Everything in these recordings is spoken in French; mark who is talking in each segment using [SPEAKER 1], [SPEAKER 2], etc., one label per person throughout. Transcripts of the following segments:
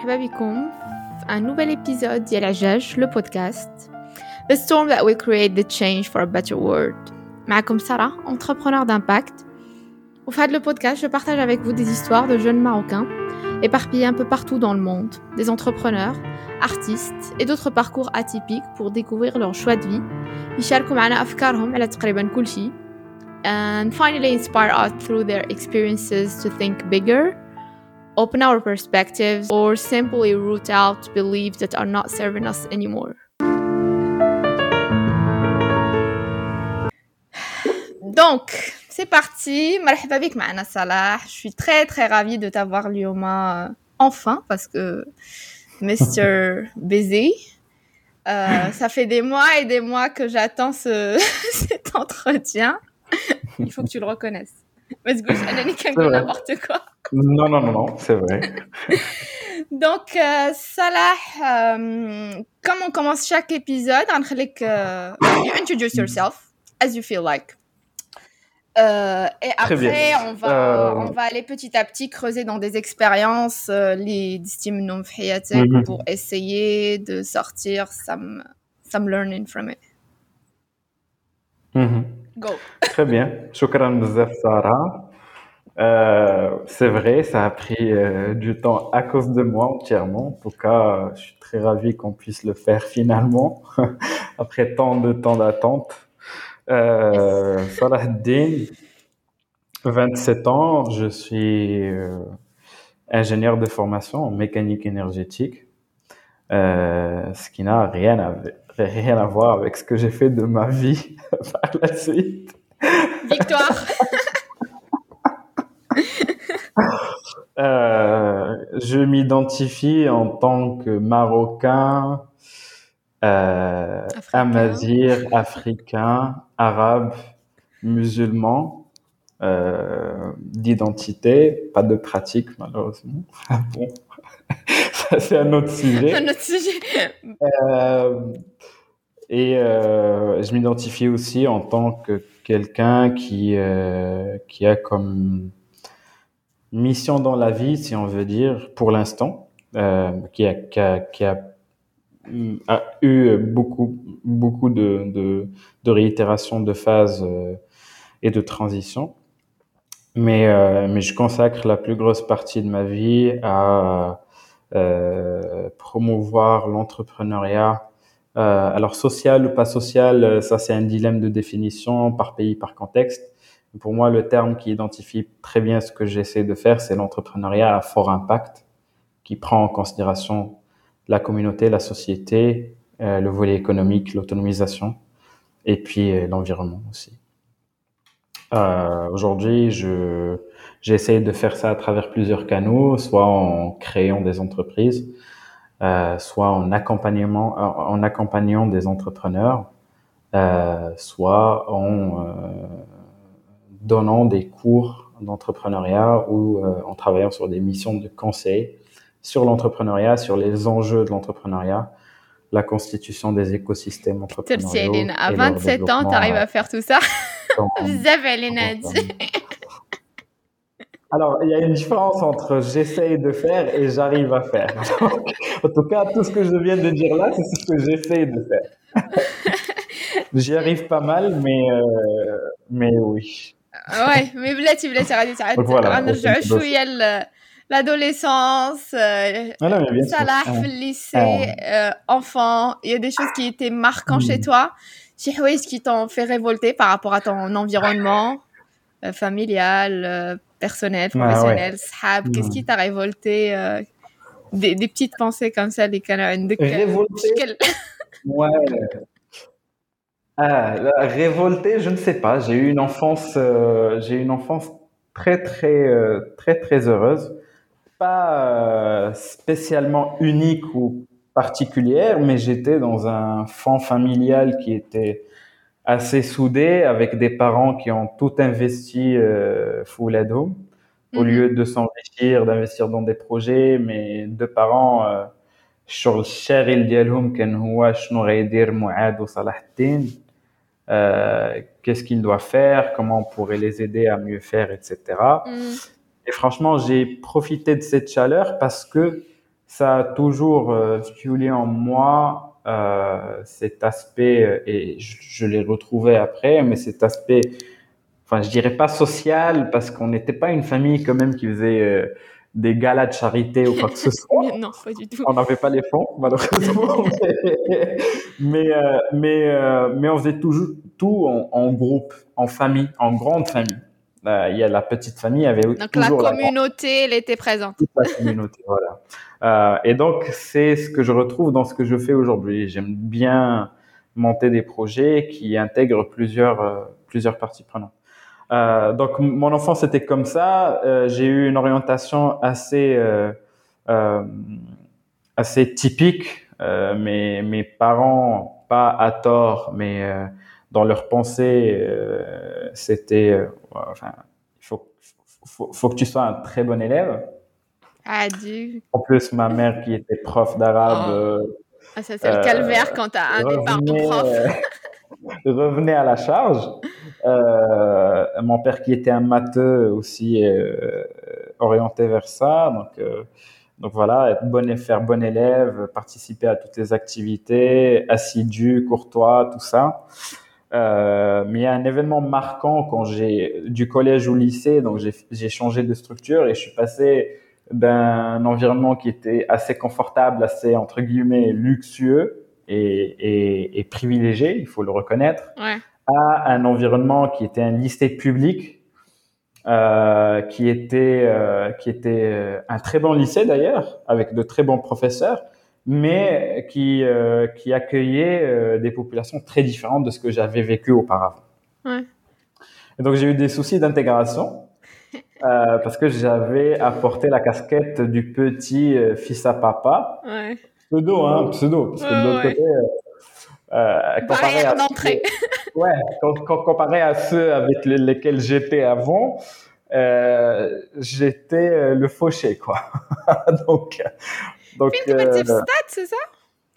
[SPEAKER 1] مرحبا بكم في un nouvel épisode ديال عجاج le podcast The storm that will create the change for a better world معكم Sarah, entrepreneur d'impact Au fait le podcast, je partage avec vous des histoires de jeunes Marocains éparpillés un peu partout dans le monde, des entrepreneurs, artistes et d'autres parcours atypiques pour découvrir leur choix de vie يشاركوا معنا أفكارهم على تقريبا كل شيء and finally inspire us through their experiences to think bigger open our perspectives, or simply root out beliefs that are not serving us anymore. Donc, c'est parti. Marhaba bik ma'ana Salah. Je suis très très ravie de t'avoir Lioma euh, enfin parce que Mr. Busy. Euh, ça fait des mois et des mois que j'attends ce, cet entretien. Il faut que tu le reconnaisses. Mais c'est n'importe quoi.
[SPEAKER 2] Non, non, non, non, c'est vrai.
[SPEAKER 1] Donc, euh, Salah, euh, comme on commence chaque épisode, on euh, you introduce yourself as you feel like. Euh, et après, on va, euh, on va aller petit à petit creuser dans des expériences, les non mm pour essayer de sortir some, some learning from it.
[SPEAKER 2] Mm -hmm.
[SPEAKER 1] Go.
[SPEAKER 2] Très bien. Shukran bzaf, Sarah. Euh, c'est vrai, ça a pris euh, du temps à cause de moi entièrement. En tout cas, je suis très ravi qu'on puisse le faire finalement, après tant de temps d'attente. Euh, Salah 27 ans, je suis euh, ingénieur de formation en mécanique énergétique, ce qui n'a rien à, rien à voir avec ce que j'ai fait de ma vie par la suite.
[SPEAKER 1] Victoire
[SPEAKER 2] Euh, je m'identifie en tant que Marocain, euh, Amazir, Africain, Arabe, musulman, euh, d'identité, pas de pratique malheureusement. bon, ça c'est un autre sujet.
[SPEAKER 1] Un autre sujet.
[SPEAKER 2] Euh, et euh, je m'identifie aussi en tant que quelqu'un qui euh, qui a comme mission dans la vie, si on veut dire, pour l'instant, qui, a, qui, a, qui a, a, eu beaucoup, beaucoup de, de, de réitération de phases et de transition. Mais, euh, mais je consacre la plus grosse partie de ma vie à euh, promouvoir l'entrepreneuriat. Euh, alors social ou pas social, ça c'est un dilemme de définition par pays, par contexte. Pour moi, le terme qui identifie très bien ce que j'essaie de faire, c'est l'entrepreneuriat à fort impact, qui prend en considération la communauté, la société, euh, le volet économique, l'autonomisation, et puis euh, l'environnement aussi. Euh, Aujourd'hui, je j'essaie de faire ça à travers plusieurs canaux, soit en créant des entreprises, euh, soit en accompagnement, en accompagnant des entrepreneurs, euh, soit en donnant des cours d'entrepreneuriat ou euh, en travaillant sur des missions de conseil sur l'entrepreneuriat, sur les enjeux de l'entrepreneuriat, la constitution des écosystèmes entrepreneuriaux.
[SPEAKER 1] à 27 ans, tu arrives à faire tout ça?
[SPEAKER 2] Alors, il y a une différence entre j'essaye de faire et j'arrive à faire. en tout cas, tout ce que je viens de dire là, c'est ce que j'essaye de faire. J'y arrive pas mal, mais, euh, mais oui.
[SPEAKER 1] Ouais, mais بلاتي بلاتي غادي تعاد غنرجعوا شويه l'adolescence Salah في lycée enfant il y a des choses qui étaient marquantes chez toi شي حوايج qui t'ont fait révolter par rapport à ton environnement familial personnel professionnel صحاب qu'est-ce qui t'a révolté des, des petites pensées comme ça اللي كانوا عندك
[SPEAKER 2] révolté ouais ah, révolté, je ne sais pas. J'ai eu une enfance, euh, j'ai une enfance très très euh, très très heureuse, pas euh, spécialement unique ou particulière, mais j'étais dans un fond familial qui était assez soudé, avec des parents qui ont tout investi euh, full at home, au mhm. lieu de s'enrichir, d'investir dans des projets, mais deux parents sur le الشاغل ديالهم كان هو شنو غيدير معاد وصلاح الدين euh, qu'est-ce qu'ils doivent faire, comment on pourrait les aider à mieux faire, etc. Mm. Et franchement, j'ai profité de cette chaleur parce que ça a toujours euh, stimulé en moi euh, cet aspect, euh, et je, je l'ai retrouvé après, mais cet aspect, enfin, je dirais pas social, parce qu'on n'était pas une famille quand même qui faisait euh, des galas de charité ou quoi que ce soit.
[SPEAKER 1] non, pas du tout.
[SPEAKER 2] On n'avait pas les fonds, malheureusement. mais, euh, mais, euh, mais on faisait toujours tout en, en groupe, en famille, en grande famille. Euh, il y a la petite famille, avait
[SPEAKER 1] Donc la
[SPEAKER 2] toujours la
[SPEAKER 1] communauté, elle était présente.
[SPEAKER 2] la communauté, voilà. Euh, et donc, c'est ce que je retrouve dans ce que je fais aujourd'hui. J'aime bien monter des projets qui intègrent plusieurs, euh, plusieurs parties prenantes. Euh, donc, mon enfance était comme ça. Euh, j'ai eu une orientation assez, euh, euh, assez typique. Mes, mes parents, pas à tort, mais euh, dans leur pensée, euh, c'était, euh, enfin, il faut, faut, faut que tu sois un très bon élève.
[SPEAKER 1] Ah, Dieu.
[SPEAKER 2] En plus, ma mère qui était prof d'arabe
[SPEAKER 1] Oh.
[SPEAKER 2] euh,
[SPEAKER 1] Ah, ça, c'est le calvaire quand t'as un parents
[SPEAKER 2] revenait,
[SPEAKER 1] prof.
[SPEAKER 2] revenait à la charge. Euh, mon père qui était un matheux aussi euh, orienté vers ça. Donc, euh, donc voilà, être bon et faire bon élève, participer à toutes les activités, assidu, courtois, tout ça. Euh, mais il y a un événement marquant quand j'ai du collège au lycée, donc j'ai changé de structure et je suis passé d'un environnement qui était assez confortable, assez entre guillemets luxueux et, et, et privilégié, il faut le reconnaître,
[SPEAKER 1] Ouais.
[SPEAKER 2] à un environnement qui était un lycée public, euh, qui était euh, qui était euh, un très bon lycée d'ailleurs, avec de très bons professeurs, mais qui euh, qui accueillait euh, des populations très différentes de ce que j'avais vécu auparavant.
[SPEAKER 1] Ouais.
[SPEAKER 2] Et donc j'ai eu des soucis d'intégration. Euh, parce que j'avais apporté la casquette du petit euh, fils à papa,
[SPEAKER 1] Ouais.
[SPEAKER 2] pseudo, hein, pseudo, parce que de l'autre
[SPEAKER 1] ouais.
[SPEAKER 2] côté, euh, euh, comparé à
[SPEAKER 1] d'entrée.
[SPEAKER 2] ouais, com- com- comparé à ceux avec les- lesquels j'étais avant, euh, j'étais le fauché, quoi. donc, donc,
[SPEAKER 1] tu
[SPEAKER 2] euh,
[SPEAKER 1] stade, c'est ça?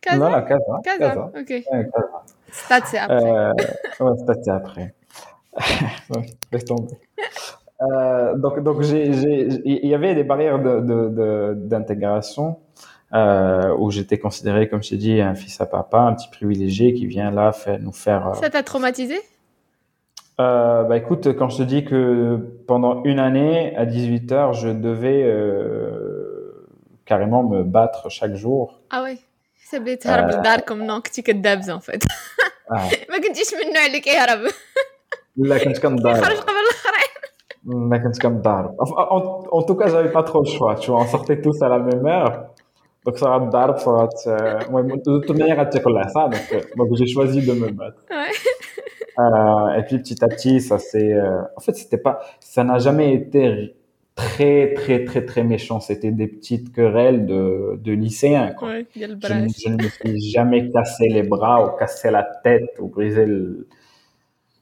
[SPEAKER 1] Casa
[SPEAKER 2] non, la casa,
[SPEAKER 1] Casa,
[SPEAKER 2] casa.
[SPEAKER 1] ok.
[SPEAKER 2] Ouais, casa.
[SPEAKER 1] Stade, c'est après.
[SPEAKER 2] Euh, ouais, c'était après. Laisse tomber. Euh, donc, donc il y avait des barrières de, de, de- d'intégration euh, où j'étais considéré, comme je t'ai dit, un fils à papa, un petit privilégié qui vient là faire, nous faire. euh,
[SPEAKER 1] Ça t'a traumatisé?
[SPEAKER 2] Bah écoute, quand je te dis que pendant une année, à 18 heures, je devais carrément me battre chaque jour.
[SPEAKER 1] Ah ouais ça بدي تهرب للدار كم نوع كنتي كدابز en fait
[SPEAKER 2] Ah,
[SPEAKER 1] ما كنتيش من النوع اللي كيهرب
[SPEAKER 2] لا كنت كنضارب
[SPEAKER 1] يخرج قبل الاخرين
[SPEAKER 2] لا كنت كنضارب Enfin, en, en tout cas j'avais pas trop le choix tu vois on sortait tous à la même heure donc ça va te darb ça va te ouais, de toute manière tu connais ça donc, euh, donc j'ai choisi de me battre
[SPEAKER 1] Ouais.
[SPEAKER 2] Euh, et puis petit à petit ça c'est euh, en fait c'était pas ça n'a jamais été très, très, très, très méchants. C'était des petites querelles de, de lycéens. Je, ne me suis jamais cassé les bras ou cassé la tête ou brisé le...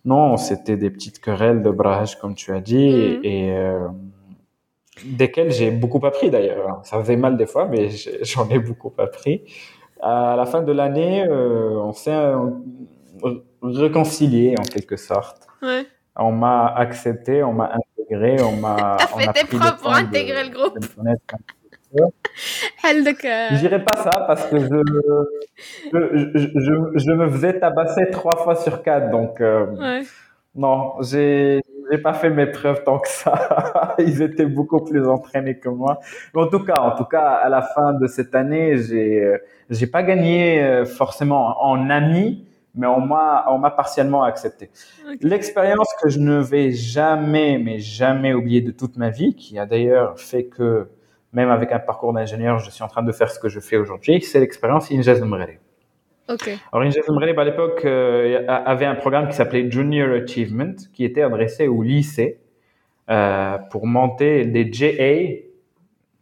[SPEAKER 2] Non, c'était des petites querelles de braquage, comme tu as dit, et euh, desquelles j'ai beaucoup appris d'ailleurs. Hein. Ça faisait mal des fois, mais j'en ai beaucoup appris. À la fin de l'année, euh, on s'est euh, réconcilié en quelque sorte. On m'a accepté, on m'a on m'a.
[SPEAKER 1] T'as fait tes preuves pour intégrer le groupe.
[SPEAKER 2] Je dirais pas ça parce que je, je, je, me faisais tabasser trois fois sur quatre. Donc, euh,
[SPEAKER 1] ouais.
[SPEAKER 2] non, j'ai pas fait mes preuves tant que ça. Ils étaient beaucoup plus entraînés que moi. Mais en tout cas, en tout cas, à la fin de cette année, j'ai euh, j'ai pas gagné euh, forcément en amis, mais on m'a on m'a partiellement accepté. L'expérience que je ne vais jamais, mais jamais oublier de toute ma vie, qui a d'ailleurs fait que même avec un parcours d'ingénieur, je suis en train de faire ce que je fais aujourd'hui, c'est l'expérience Injaz Mreli.
[SPEAKER 1] Ok.
[SPEAKER 2] Alors Injaz Mreli, à l'époque, euh, avait un programme qui s'appelait Junior Achievement, qui était adressé au lycée euh, pour monter des JA,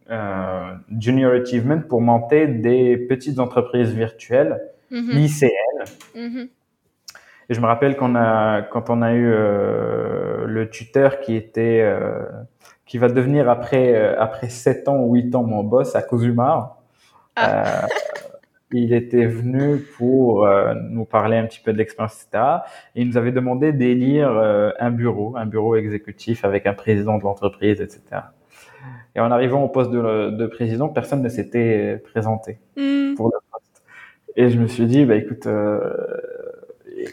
[SPEAKER 2] euh, Junior Achievement, pour monter des petites entreprises virtuelles
[SPEAKER 1] Mhm.
[SPEAKER 2] lycéennes.
[SPEAKER 1] Mhm.
[SPEAKER 2] Et je me rappelle qu'on a, quand on a eu euh, le tuteur qui était, euh, qui va devenir après euh, après sept ans ou huit ans mon boss à Cozumar.
[SPEAKER 1] Ah.
[SPEAKER 2] Il était venu pour nous parler un petit peu de l'expérience, etc. Et il nous avait demandé d'élire un bureau, un bureau exécutif avec un président de l'entreprise, etc. Et en arrivant au poste de, de président, personne ne s'était présenté
[SPEAKER 1] Hmm.
[SPEAKER 2] pour le poste. Et je me suis dit, bah écoute, euh,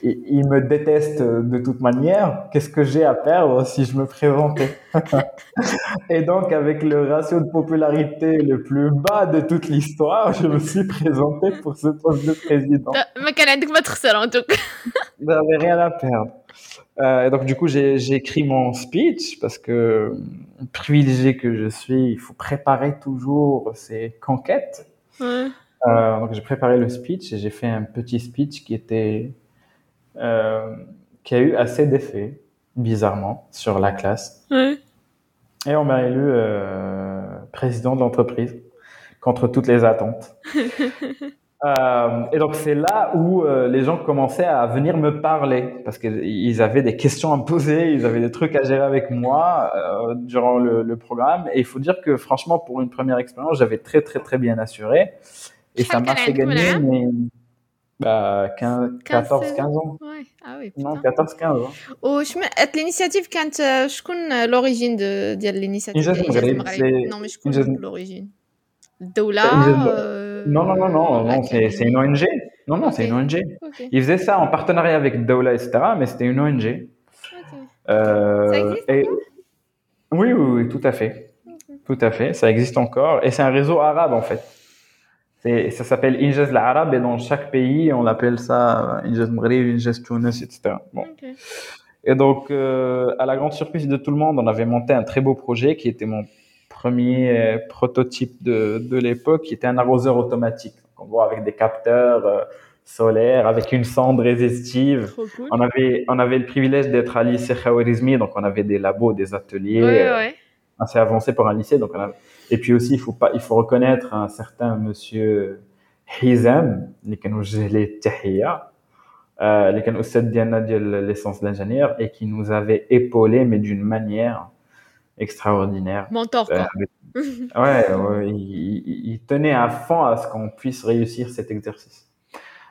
[SPEAKER 2] il, me déteste de toute manière. Qu'est-ce que j'ai à perdre si je me présentais Et donc, avec le ratio de popularité le plus bas de toute l'histoire, je me suis présenté pour ce poste de président.
[SPEAKER 1] Ah, mais quelle est votre seule en tout cas
[SPEAKER 2] J'avais rien à perdre. Euh, et donc, du coup, j'ai écrit mon speech parce que, privilégié que je suis, il faut préparer toujours ses conquêtes.
[SPEAKER 1] Ouais.
[SPEAKER 2] Euh, donc, j'ai préparé le speech et j'ai fait un petit speech qui était, euh, qui a eu assez d'effet, bizarrement, sur la classe.
[SPEAKER 1] Ouais.
[SPEAKER 2] Et on m'a élu euh, président de l'entreprise contre toutes les attentes. Euh, et donc c'est là où euh, les gens commençaient à venir me parler parce qu'ils avaient des questions à me poser, ils avaient des trucs à gérer avec moi euh, durant le, le programme. Et il faut dire que franchement, pour une première expérience, j'avais très très très bien assuré. Et ça m'a fait gagner mais, bah, 15, 14, 15 ans.
[SPEAKER 1] Ouais. Ah oui.
[SPEAKER 2] Non,
[SPEAKER 1] putain.
[SPEAKER 2] 14, 15 ans.
[SPEAKER 1] وشمن l'initiative كانت آه، شكون لوريجين ديال الانيشيتيف
[SPEAKER 2] إنجاز المغرب، سي-
[SPEAKER 1] نو مي شكون
[SPEAKER 2] إنجاز-
[SPEAKER 1] لوريجين الدولة
[SPEAKER 2] إنجاز-
[SPEAKER 1] آه،
[SPEAKER 2] Non, non, non, non, non, c'est c'est une ONG. Non, non, c'est
[SPEAKER 1] Ok.
[SPEAKER 2] une ONG.
[SPEAKER 1] Ok,
[SPEAKER 2] Ils faisaient ça en partenariat avec Doula, etc. Mais c'était une ONG.
[SPEAKER 1] ok.
[SPEAKER 2] Euh,
[SPEAKER 1] Ça existe
[SPEAKER 2] et... oui, oui, oui, tout à fait. Tout à fait, ça existe encore. Et c'est un réseau arabe, en fait. C'est- Ça s'appelle Injaz l'Arabe et dans chaque pays, on l'appelle ça euh, Injaz Maghreb, Injaz Tunis, etc. Bon. Et donc, euh, à la grande surprise de tout le monde, on avait monté un très beau projet qui était mon premier euh, prototype de, de l'époque, qui était un arroseur automatique. Donc, on voit avec des capteurs euh, solaires, avec une sonde résistive.
[SPEAKER 1] Cool.
[SPEAKER 2] On avait, on avait le privilège d'être à lycée Khawarizmi, donc on avait des labos, des ateliers
[SPEAKER 1] Ouais, ouais.
[SPEAKER 2] assez avancés pour un lycée. Donc on a- et puis aussi, il faut pas, il faut reconnaître un certain monsieur Hizam, qui nous les tahiyya, euh, qui nous de l'essence d'ingénieur et qui nous avait épaulé, mais d'une manière extraordinaire.
[SPEAKER 1] Mentor,
[SPEAKER 2] euh, ouais, il, tenait à fond à ce qu'on puisse réussir cet exercice.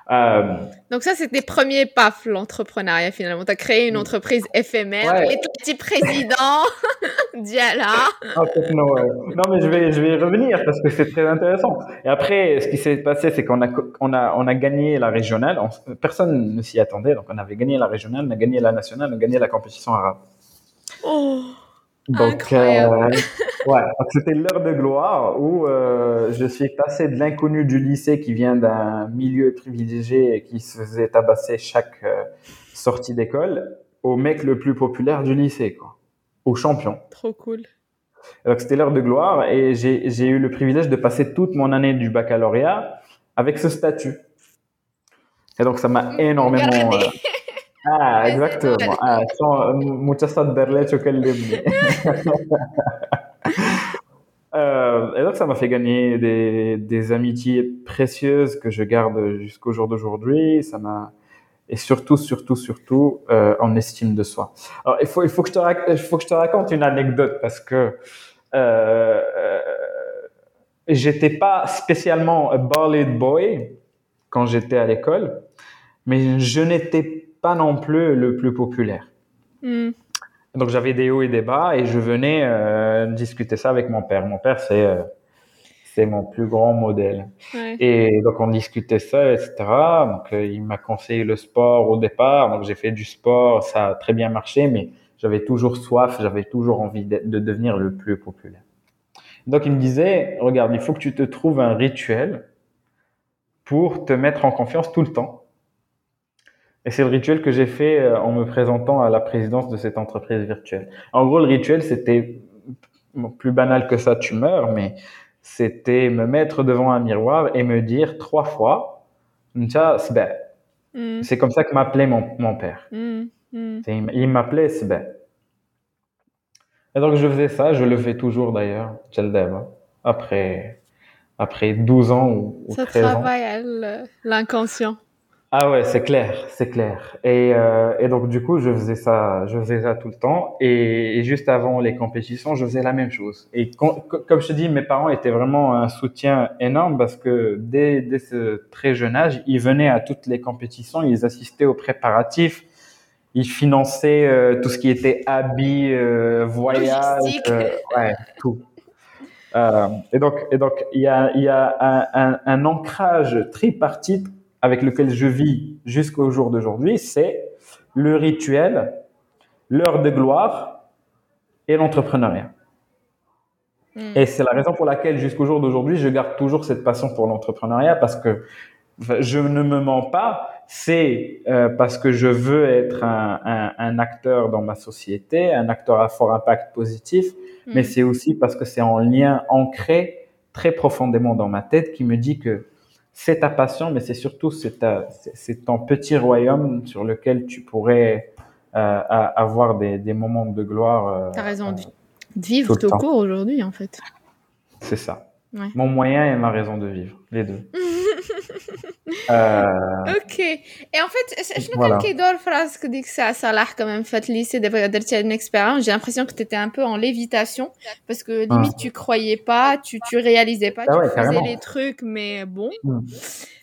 [SPEAKER 2] Euh,
[SPEAKER 1] Donc ça, c'est tes premiers paf, l'entrepreneuriat, finalement. Tu as créé une entreprise éphémère.
[SPEAKER 2] Ouais.
[SPEAKER 1] Les petits présidents, Diala.
[SPEAKER 2] Fait, non, ouais. non, mais je vais, je vais y revenir parce que c'est très intéressant. Et après, ce qui s'est passé, c'est qu'on a, on a, on a gagné la régionale. On- personne ne s'y attendait. Donc, on avait gagné la régionale, on a gagné la nationale, on a gagné la compétition arabe.
[SPEAKER 1] Oh,
[SPEAKER 2] Donc, euh, ouais, donc c'était l'heure de gloire où euh, je suis passé de l'inconnu du lycée qui vient d'un milieu privilégié et qui se faisait tabasser chaque euh, sortie d'école au mec le plus populaire du lycée, quoi, au champion.
[SPEAKER 1] trop cool.
[SPEAKER 2] Donc c'était l'heure de gloire et j'ai j'ai eu le privilège de passer toute mon année du baccalauréat avec ce statut. Et donc ça m'a énormément...
[SPEAKER 1] Regardez.
[SPEAKER 2] euh, Ah,
[SPEAKER 1] Ouais,
[SPEAKER 2] exactement.
[SPEAKER 1] c'est
[SPEAKER 2] Ah, sans- متصدر لي تكلمني. Euh, et donc ça m'a fait gagner des, des amitiés précieuses que je garde jusqu'au jour d'aujourd'hui. Ça m'a et surtout, surtout, surtout euh, en estime de soi. Alors il faut, il faut que je te, rac- il faut que je te raconte une anecdote parce que euh, euh, j'étais pas spécialement a bullied boy quand j'étais à l'école, mais je n'étais pas non plus le plus populaire.
[SPEAKER 1] Hmm.
[SPEAKER 2] Donc j'avais des hauts et des bas et je venais euh, discuter ça avec mon père. Mon père c'est euh, c'est mon plus grand modèle.
[SPEAKER 1] Ouais.
[SPEAKER 2] Et donc on discutait ça, etc. Donc euh, il m'a conseillé le sport au départ. Donc j'ai fait du sport, ça a très bien marché, mais j'avais toujours soif, j'avais toujours envie de, de devenir le plus populaire. Donc il me disait, regarde, il faut que tu te trouves un rituel pour te mettre en confiance tout le temps. Et c'est le rituel que j'ai fait euh, en me présentant à la présidence de cette entreprise virtuelle. En gros, le rituel, c'était plus banal que ça, tu meurs, mais c'était me mettre devant un miroir et me dire trois fois.
[SPEAKER 1] Hmm.
[SPEAKER 2] c'est comme ça que m'appelait mon, mon père.
[SPEAKER 1] Hmm.
[SPEAKER 2] C'est- Il m'appelait Sba. Et donc je faisais ça, je le fais toujours d'ailleurs, Tchaldaba, après, après 12 ans ou, ou
[SPEAKER 1] Ça
[SPEAKER 2] 13 ans.
[SPEAKER 1] travaille à l- l'inconscient.
[SPEAKER 2] Ah ouais, c'est clair, c'est clair. Et, euh, et donc du coup, je faisais ça, je faisais ça tout le temps. Et, et juste avant les compétitions, je faisais la même chose. Et comme je te dis, mes parents étaient vraiment un soutien énorme parce que dès, dès ce très jeune âge, ils venaient à toutes les compétitions, ils assistaient aux préparatifs, ils finançaient euh, tout ce qui était habits, euh, voyage,
[SPEAKER 1] Logistique.
[SPEAKER 2] euh, ouais, tout. Euh, et donc, et donc, il y a, il y a un, un, un ancrage tripartite avec lequel je vis jusqu'au jour d'aujourd'hui, c'est le rituel, l'heure de gloire et l'entrepreneuriat. Hmm. Et c'est la raison pour laquelle jusqu'au jour d'aujourd'hui, je garde toujours cette passion pour l'entrepreneuriat parce que je ne me mens pas, c'est euh, parce que je veux être un, un, un, acteur dans ma société, un acteur à fort impact positif, hmm. mais c'est aussi parce que c'est en lien ancré très profondément dans ma tête qui me dit que c'est ta passion, mais c'est surtout c'est ton petit royaume sur lequel tu pourrais euh, avoir des, des, moments de gloire.
[SPEAKER 1] Euh, T'as raison de vivre tout, court aujourd'hui en fait.
[SPEAKER 2] C'est ça. Ouais. Mon moyen et ma raison de vivre, les deux.
[SPEAKER 1] euh... Ok. Et en fait, je voilà. كان كيدور phrase que dit que ça Salah quand même fait lycée دابا درتي une expérience, j'ai l'impression que tu étais un peu en lévitation parce que limite ah. tu croyais pas, tu tu réalisais pas, ah tu ouais, faisais carrément. les trucs mais bon.
[SPEAKER 2] Mm.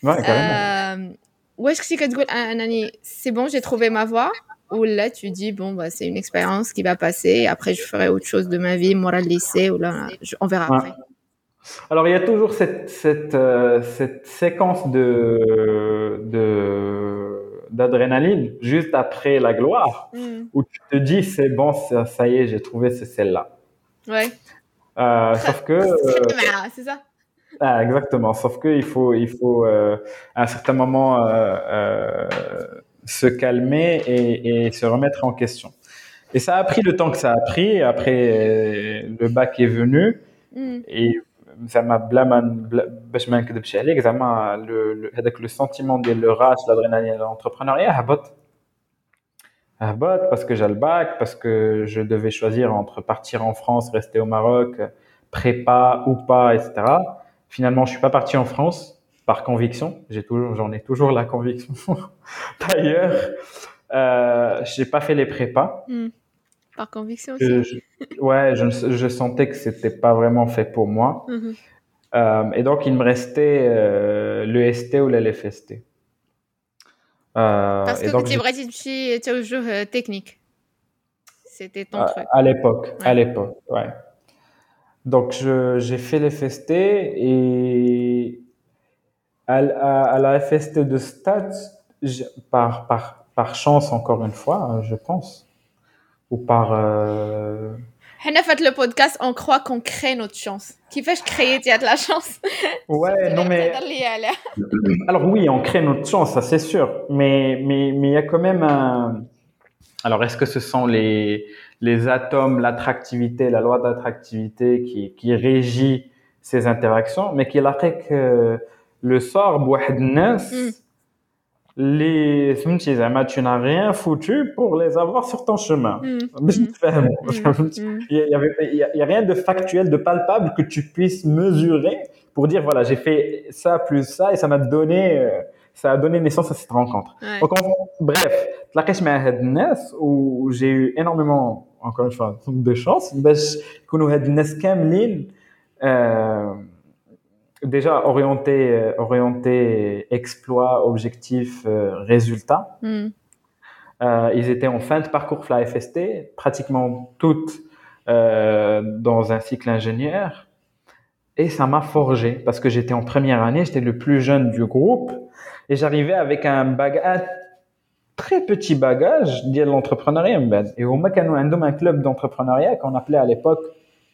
[SPEAKER 2] Ouais, carrément.
[SPEAKER 1] Euh... واش كنتي كتقول انني c'est bon, j'ai trouvé ma voie ou là tu dis bon bah c'est une expérience qui va passer, après je ferai autre chose de ma vie, moi le lycée ou là je, on verra ouais. après.
[SPEAKER 2] Alors, il y a toujours cette, cette, euh, cette séquence de, de, d'adrénaline juste après la gloire mm. où tu te dis c'est bon, ça, ça y est, j'ai trouvé, c'est celle-là.
[SPEAKER 1] Ouais.
[SPEAKER 2] Euh, sauf que.
[SPEAKER 1] Euh, c'est ça.
[SPEAKER 2] Ah, exactement. Sauf que il faut, il faut à un certain moment se calmer et, et, se remettre en question. Et ça a pris le temps que ça a pris. Après, le bac est venu. Mm. Et زعما بلا ما باش ما نكذبش عليك زعما هذاك لو سونتيمون ديال لو راش l'adrénaline l'entrepreneuriat هبط هبط parce que j'ai le bac parce que je devais choisir entre partir en France rester au Maroc prépa ou pas etc finalement je suis pas parti en France par conviction j'ai toujours j'en ai toujours la conviction d'ailleurs euh, j'ai pas fait les prépas mm.
[SPEAKER 1] Par conviction aussi.
[SPEAKER 2] Je, ouais, je, je, sentais que c'était pas vraiment fait pour moi. Mm -hmm. euh, et donc, il me restait euh, le ST ou l'LFST. Euh,
[SPEAKER 1] Parce que tu es toujours euh, technique. C'était ton truc.
[SPEAKER 2] À l'époque, ouais. à l'époque, ouais. Donc, j'ai fait l'FST et à, à, à, la FST de Stats, par, par, par chance, encore une fois, je pense, ou par. Euh,
[SPEAKER 1] on a fait le podcast, on croit qu'on crée notre chance. Qui fait créer, il y a de la chance?
[SPEAKER 2] Ouais, non mais. Alors oui, on crée notre chance, ça c'est sûr. Mais mais mais il y a quand même un. Alors est-ce que ce sont les les atomes, l'attractivité, la loi d'attractivité qui qui régit ces interactions, mais qui la que le sort, bouhadnes. Mm les tu n'as rien foutu pour les avoir sur ton chemin. Mm. Mm. Mm. Il n'y a rien de factuel, de palpable que tu puisses mesurer pour dire voilà, j'ai fait ça plus ça et ça m'a donné, euh, ça a donné naissance à cette rencontre.
[SPEAKER 1] Ouais.
[SPEAKER 2] Donc, on, bref, la question où j'ai eu énormément, encore une fois, de chance, parce ben, que nous avons déjà orienté, euh, orienté exploit, objectif, euh, résultat. Mm. Euh, ils étaient en fin de parcours Fly FST, pratiquement toutes dans un cycle ingénieur. Et ça m'a forgé parce que j'étais en première année, j'étais le plus jeune du groupe et j'arrivais avec un bagage, très petit bagage de l'entrepreneuriat. Et au moins, un club d'entrepreneuriat qu'on appelait à l'époque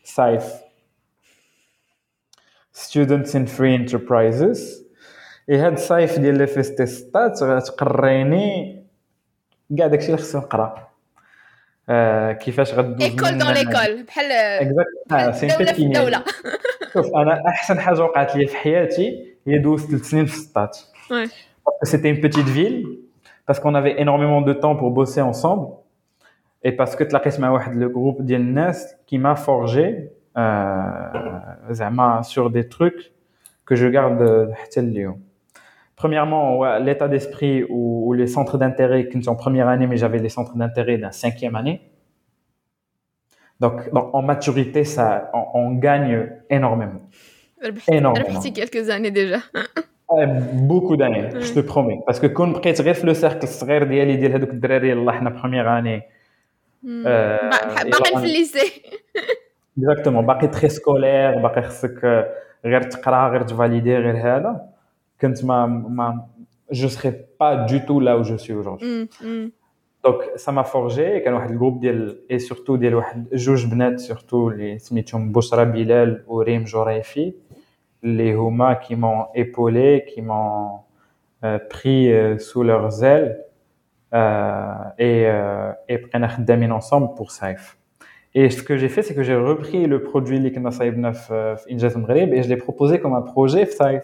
[SPEAKER 2] SAIF. students in free enterprises اي هاد الصيف ديال لي فيستيستات غتقريني كاع داكشي اللي خصني نقرا آه كيفاش غدوز
[SPEAKER 1] ايكول دون ليكول بحال
[SPEAKER 2] اكزاكت سي
[SPEAKER 1] دوله في الدوله
[SPEAKER 2] شوف انا احسن حاجه وقعت لي في حياتي هي دوزت ثلاث سنين في السطات C'était une petite ville parce qu'on avait énormément de temps pour bosser ensemble et parce que تلاقيت مع واحد le groupe ديال الناس qui m'a forgé euh, sur des trucs que je garde Premièrement, l'état d'esprit ou, les centres d'intérêt qui sont en première année, mais j'avais les centres d'intérêt d'un cinquième année. Donc, en maturité, ça, on, gagne énormément.
[SPEAKER 1] énormément. quelques années déjà.
[SPEAKER 2] beaucoup d'années, je te promets. Parce que quand tu le cercle صغير ديالي ديال هذوك première année.
[SPEAKER 1] Hmm. Euh, bah, bah, bah, lycée.
[SPEAKER 2] Exactement. باقي très scolaire, باقي خصك غير تقرا غير تفاليدي غير هذا. كنت ما ما je serais pas du tout là où je suis aujourd'hui.
[SPEAKER 1] Mm, mm.
[SPEAKER 2] Donc ça m'a forgé كان واحد الجروب ديال et surtout ديال واحد جوج بنات surtout اللي سميتهم بشرى بلال وريم جريفي اللي هما qui m'ont épaulé, qui m'ont euh, pris euh, sous leurs ailes euh, et euh, et بقينا خدامين ensemble pour Saif. Et ce que j'ai fait, c'est que j'ai repris le produit اللي كنا صايبنا في في انجاز المغرب et je l'ai proposé comme un projet في Saif.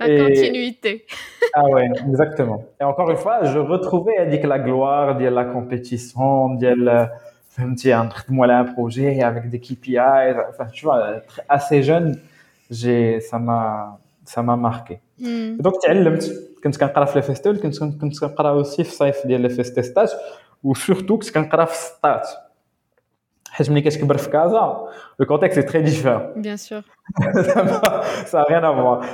[SPEAKER 1] La
[SPEAKER 2] Et-
[SPEAKER 1] continuité.
[SPEAKER 2] Ah ouais, exactement. Et encore une fois, je retrouvais هذيك la gloire ديال la compétition, ديال فهمتي نخدموا على un projet avec des KPI, enfin tu vois, assez jeune, j'ai ça m'a ça m'a marqué.
[SPEAKER 1] Mm.
[SPEAKER 2] دونك تعلمت كنت كنقرا في لي فيستول كنت كنت كنقرا اوسي في الصيف ديال لي فيستيستاج وسورتو كنت كنقرا في السطات حيت ملي كتكبر في كازا لو كونتكست تري ديفيرون
[SPEAKER 1] Bien sûr.
[SPEAKER 2] سا غيان افوار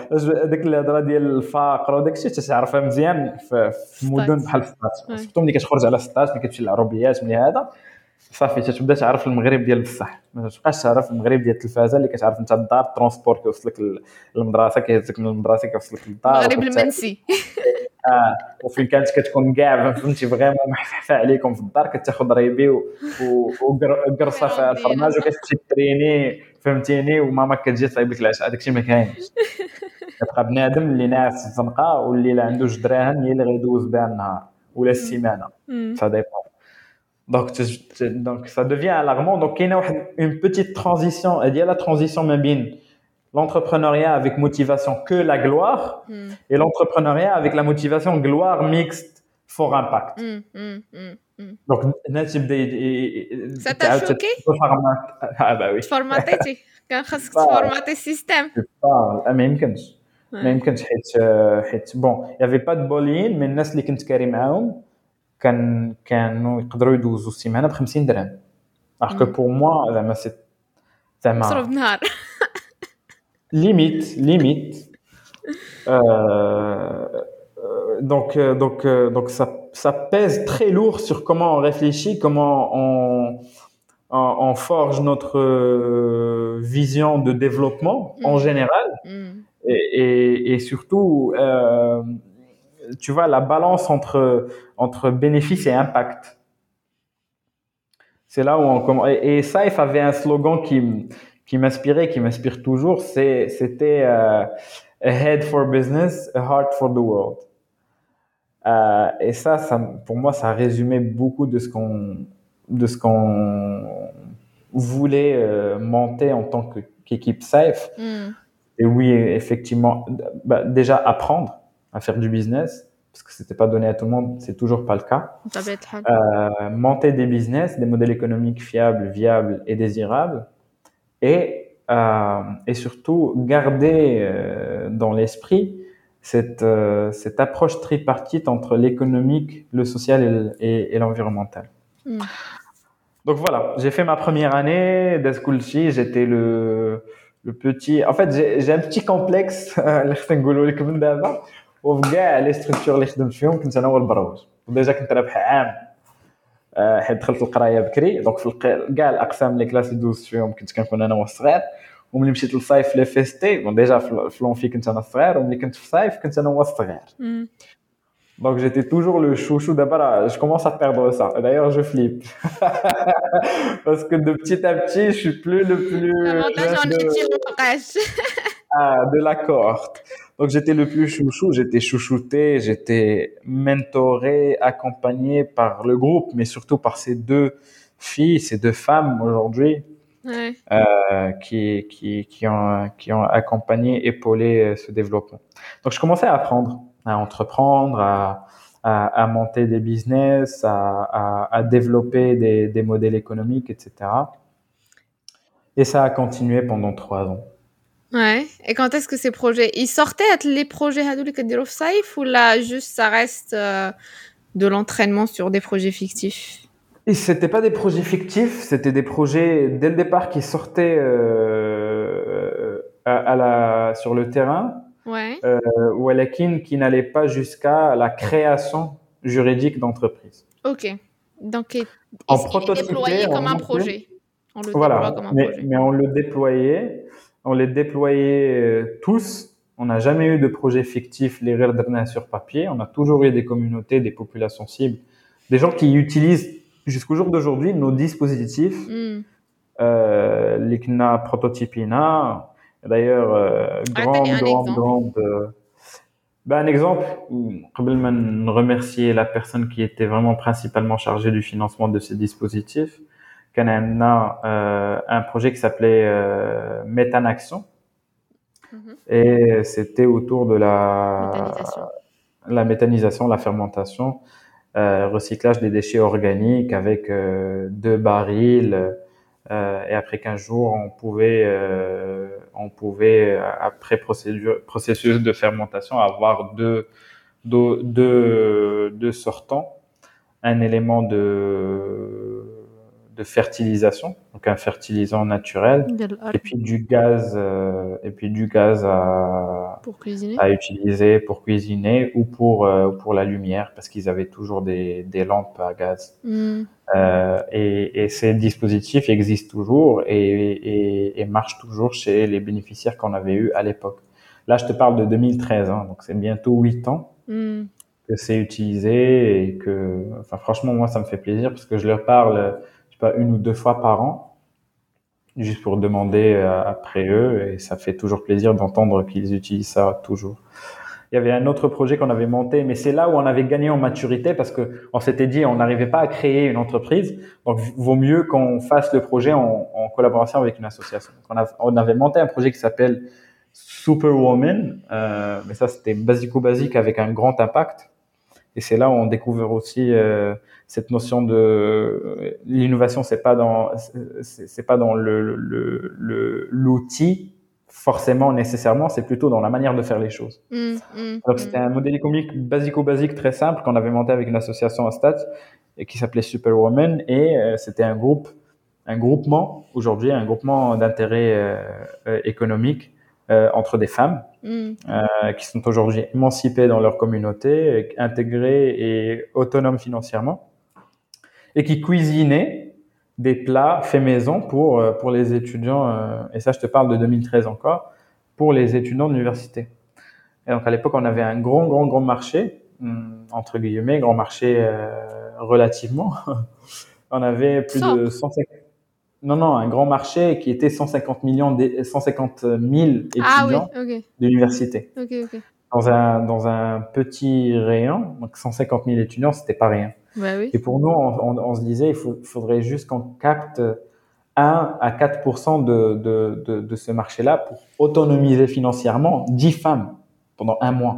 [SPEAKER 2] هذيك الهضره ديال الفقر وداك الشيء تعرفها مزيان في مدن بحال
[SPEAKER 1] Ouais.
[SPEAKER 2] سورتو ملي كتخرج على السطات ملي كتمشي للعربيات ملي هذا صافي تتبدا تعرف المغرب ديال بصح ما تبقاش تعرف المغرب ديال التلفازه اللي كتعرف انت الدار الترونسبور كيوصلك لل- للمدرسه كيهزك من المدرسة كيوصلك للدار
[SPEAKER 1] المغرب المنسي.
[SPEAKER 2] آه وفين كانت كتكون كاع فهمتي فريمون محفحفه عليكم في الدار كتاخذ ريبي وقرصه في الفرماج وكتمشي تريني فهمتيني وماما كتجي تصايب لك العشاء الشيء ما كاينش كتبقى بنادم اللي ناعس في الزنقة واللي لا عنده جوج دراهم هي اللي غيدوز بها النهار ولا السيمانة
[SPEAKER 1] Mm.
[SPEAKER 2] ça dépend. Donc, ça devient alarmant. Donc, il y a une petite transition. Il y a la transition ما بين l'entrepreneuriat avec motivation que la gloire
[SPEAKER 1] Mm.
[SPEAKER 2] et l'entrepreneuriat avec la motivation gloire mixte fort impact.
[SPEAKER 1] Mm. Mm. Mm. Mm.
[SPEAKER 2] Donc, الناس يبدا ي- ي-
[SPEAKER 1] Ça t'a
[SPEAKER 2] تعاود
[SPEAKER 1] choqué
[SPEAKER 2] تتفرمط. Ah bah oui.
[SPEAKER 1] تفورماتيتي كان خاصك
[SPEAKER 2] آه.
[SPEAKER 1] تفورماتي السيستم.
[SPEAKER 2] Ah, ما يمكنش. ما
[SPEAKER 1] Ouais.
[SPEAKER 2] يمكنش حيت حيت بون يافي با دو بولين من الناس اللي كنت كاري معاهم كان كانوا يقدروا يدوزوا السيمانه ب 50 درهم alors que
[SPEAKER 1] مم.
[SPEAKER 2] pour moi زعما سي زعما
[SPEAKER 1] مصروف نهار.
[SPEAKER 2] limite limite Euh, euh, donc euh, donc donc ça ça pèse très lourd sur comment on réfléchit comment on on, on forge notre vision de développement en
[SPEAKER 1] Mhm.
[SPEAKER 2] général
[SPEAKER 1] Mm.
[SPEAKER 2] et, et, et surtout, euh, tu vois, la balance entre, entre bénéfice et impact. C'est là où on commence. Et, et Saif avait un slogan qui, qui m'inspirait, qui m'inspire toujours, c'était euh, A head for business, a heart for the world. Euh, et ça, ça, pour moi, ça résumait beaucoup de ce qu'on de ce qu'on voulait euh, monter en tant qu'équipe safe. Et oui, effectivement, bah, déjà apprendre à faire du business parce que c'était pas donné à tout le monde, c'est toujours pas le cas. Euh, monter des business, des modèles économiques fiables, viables et désirables et euh, et surtout garder euh, dans l'esprit cette euh, cette approche tripartite entre l'économique, le social et le- et, et l'environnemental.
[SPEAKER 1] Mm.
[SPEAKER 2] Donc voilà, j'ai fait ma première année d'Eskulchi, j'étais le le petit. En fait, j'ai j'ai un petit complexe اللي خصنا نقولوا لك من دابا وفي كاع لي ستركتور اللي خدمت فيهم كنت انا هو البروج وديجا كنت رابح عام آه، حيت دخلت القرايه بكري دونك في الق- كاع الاقسام لي كلاس اللي دوزت فيهم كنت كنكون انا هو الصغير وملي مشيت للصيف لي فيستي بون ديجا في في لونفي كنت انا الصغير وملي كنت في الصيف كنت انا هو الصغير
[SPEAKER 1] Mm.
[SPEAKER 2] Donc j'étais toujours le chouchou d'abord. là, Je commence à perdre ça. Et D'ailleurs, je flippe. Parce que de petit à petit, je suis plus le plus
[SPEAKER 1] L'avantage en
[SPEAKER 2] jeune de,
[SPEAKER 1] études مبقاش.
[SPEAKER 2] ah, de la cohorte. donc j'étais le plus chouchou, j'étais chouchouté, j'étais mentoré, accompagné par le groupe, mais surtout par ces deux filles, ces deux femmes aujourd'hui
[SPEAKER 1] Ouais.
[SPEAKER 2] euh, qui, qui, qui, ont, qui ont accompagné, épaulé euh, ce développement. Donc je commençais à apprendre, à entreprendre, à, à, à monter des business, à, à, à développer des, des modèles économiques, etc. Et ça a continué pendant trois ans.
[SPEAKER 1] Ouais. Et quand est-ce que ces projets, ils sortaient les projets Hadouk et Saif ou là juste ça reste euh, de l'entraînement sur des projets fictifs?
[SPEAKER 2] Et c'était pas des projets fictifs, c'était des projets dès le départ qui sortaient euh, à, la sur le terrain. Ou à la kin qui n'allait pas jusqu'à la création juridique d'entreprise.
[SPEAKER 1] Ok. Donc, est
[SPEAKER 2] en prototypé,
[SPEAKER 1] déployé comme un projet? On le
[SPEAKER 2] voilà,
[SPEAKER 1] comme un
[SPEAKER 2] mais,
[SPEAKER 1] projet.
[SPEAKER 2] mais on le déployait on les déployait euh, tous. On n'a jamais eu de projet fictif, les Rerdrna sur papier. On a toujours eu des communautés, des populations cibles, des gens qui utilisent jusqu'au jour d'aujourd'hui nos dispositifs,
[SPEAKER 1] mm.
[SPEAKER 2] euh, les CNA prototypina. D'ailleurs, euh, grande,
[SPEAKER 1] ah,
[SPEAKER 2] grande, grande. Euh, ben, un exemple, Rebelman remercier la personne qui était vraiment principalement chargée du financement de ces dispositifs. كان عندنا euh, un projet qui s'appelait euh, Méthanaction.
[SPEAKER 1] Mhm.
[SPEAKER 2] Et c'était autour de la
[SPEAKER 1] Méthanisation.
[SPEAKER 2] la méthanisation, la fermentation, euh, recyclage des déchets organiques avec euh, deux barils. euh, et après 15 jours, on pouvait, euh, on pouvait euh, après procédure, processus de fermentation, avoir deux, deux, deux, deux sortants. Un élément de, de fertilisation, donc un fertilisant naturel, et puis du gaz, euh, et puis du gaz à,
[SPEAKER 1] pour
[SPEAKER 2] à utiliser pour cuisiner ou pour, euh, pour la lumière, parce qu'ils avaient toujours des, des lampes à gaz.
[SPEAKER 1] Hmm.
[SPEAKER 2] Euh, et, et ces dispositifs existent toujours et, et, et marchent toujours chez les bénéficiaires qu'on avait eu à l'époque. Là, je te parle de 2013, hein, donc c'est bientôt 8 ans
[SPEAKER 1] Hmm.
[SPEAKER 2] que c'est utilisé et que, enfin, franchement, moi, ça me fait plaisir parce que je leur parle, pas, une ou deux fois par an, juste pour demander euh, après eux et ça fait toujours plaisir d'entendre qu'ils utilisent ça toujours. Il y avait un autre projet qu'on avait monté, mais c'est là où on avait gagné en maturité parce que on s'était dit on n'arrivait pas à créer une entreprise, donc vaut mieux qu'on fasse le projet en, collaboration avec une association. On, avait monté un projet qui s'appelle Superwoman, euh, mais ça c'était basico-basique avec un grand impact. Et c'est là où on découvre aussi euh, cette notion de l'innovation. C'est pas dans c'est pas dans le le- le- l'outil forcément nécessairement, c'est plutôt dans la manière de faire les choses.
[SPEAKER 1] Hmm. Hmm.
[SPEAKER 2] Donc c'était un modèle économique basico-basique très simple qu'on avait monté avec une association à Stats et qui s'appelait Superwoman et euh, c'était un groupe, un groupement aujourd'hui, un groupement d'intérêt euh, euh, économique euh, entre des femmes
[SPEAKER 1] Hmm.
[SPEAKER 2] euh, qui sont aujourd'hui émancipées dans leur communauté, intégrées et autonomes financièrement et qui cuisinaient des plats faits maison pour, euh, pour les étudiants, euh, et ça je te parle de 2013 encore, pour les étudiants de l'université. Et donc à l'époque, on avait un grand, grand, grand marché, hum, entre guillemets, grand marché euh, relativement. on avait plus
[SPEAKER 1] Simple.
[SPEAKER 2] de 150... Non, non, un grand marché qui était 150 millions, d'é- 150 000 étudiants
[SPEAKER 1] Ah oui, ok.
[SPEAKER 2] Dans un, dans un petit rayon, donc 150 000 étudiants, c'était pas rien.
[SPEAKER 1] Bah oui.
[SPEAKER 2] Et pour nous, on, on- on se disait, il faut- faudrait juste qu'on capte 1 à 4 de, de, de, de ce marché-là pour autonomiser financièrement 10 femmes pendant un mois.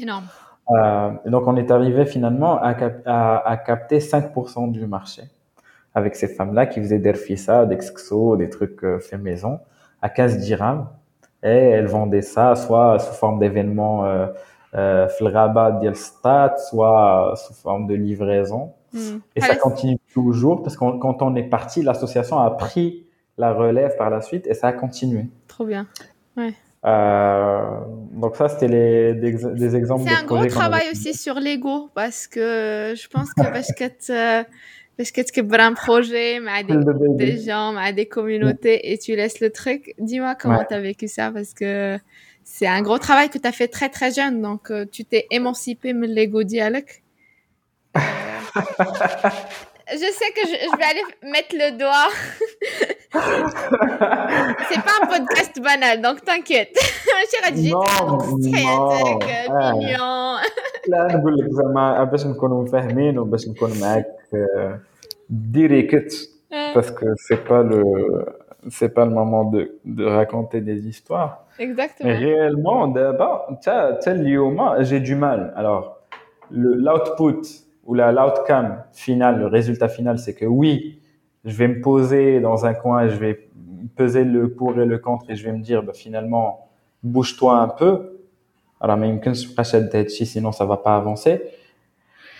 [SPEAKER 1] Énorme.
[SPEAKER 2] Euh, donc, on est arrivé finalement à, cap- à, à capter 5 du marché avec ces femmes-là qui faisaient des rfissa, des xxo, des trucs euh, faits maison à 15 dirhams. Et elles vendaient ça soit sous forme d'événements euh, euh, soit sous forme de livraison.
[SPEAKER 1] Hmm.
[SPEAKER 2] Et ça continue toujours parce que quand on est parti, l'association a pris la relève par la suite et ça a continué.
[SPEAKER 1] Trop bien. Ouais.
[SPEAKER 2] Euh, donc ça, c'était des, exemples.
[SPEAKER 1] C'est un gros travail aussi sur l'ego parce que je pense que Bashkat, parce que tu un projet مع des,
[SPEAKER 2] fait. Le bébé.
[SPEAKER 1] des gens, مع des communautés et tu laisses le truc. Dis-moi comment
[SPEAKER 2] Ouais.
[SPEAKER 1] tu as vécu ça parce que c'est un gros travail que tu as fait très très jeune donc euh, tu t'es émancipé de l'ego dialogue. Je sais que je, je vais aller mettre le doigt. c'est pas un podcast banal, donc t'inquiète. J'ai rédigé
[SPEAKER 2] Non,
[SPEAKER 1] très
[SPEAKER 2] non, ah.
[SPEAKER 1] mignon.
[SPEAKER 2] لا نقول لك زعما باش نكونوا فاهمين وباش نكون معاك euh, direct parce que c'est pas le c'est pas le moment de, de raconter des histoires.
[SPEAKER 1] Exactement.
[SPEAKER 2] Réellement, d'abord, j'ai du mal. Alors, l'output ou l'outcome final, le résultat final, c'est que oui, je vais me poser dans un coin, je vais peser le pour et le contre et je vais me dire, bah, finalement, bouge-toi un peu. Alors, mais sinon ça va pas avancer.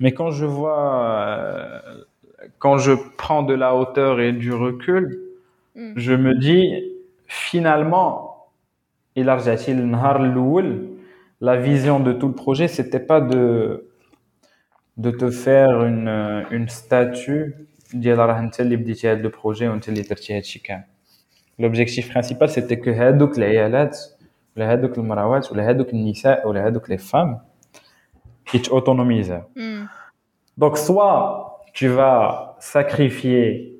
[SPEAKER 2] Mais quand je vois, euh, quand je prends de la hauteur et du recul,
[SPEAKER 1] hmm.
[SPEAKER 2] je me dis, finalement, il la vision de tout le projet, c'était pas de, de te faire une, une statue L'objectif principal, c'était que les les les femmes, درتي هادشي كامل لوبجيكتيف برينسيبال سيتي كو هادوك العيالات ولا هادوك المراوات ولا هادوك النساء ولا هادوك لي فام يتاوتونوميزاو
[SPEAKER 1] Mm.
[SPEAKER 2] Donc, soit tu vas sacrifier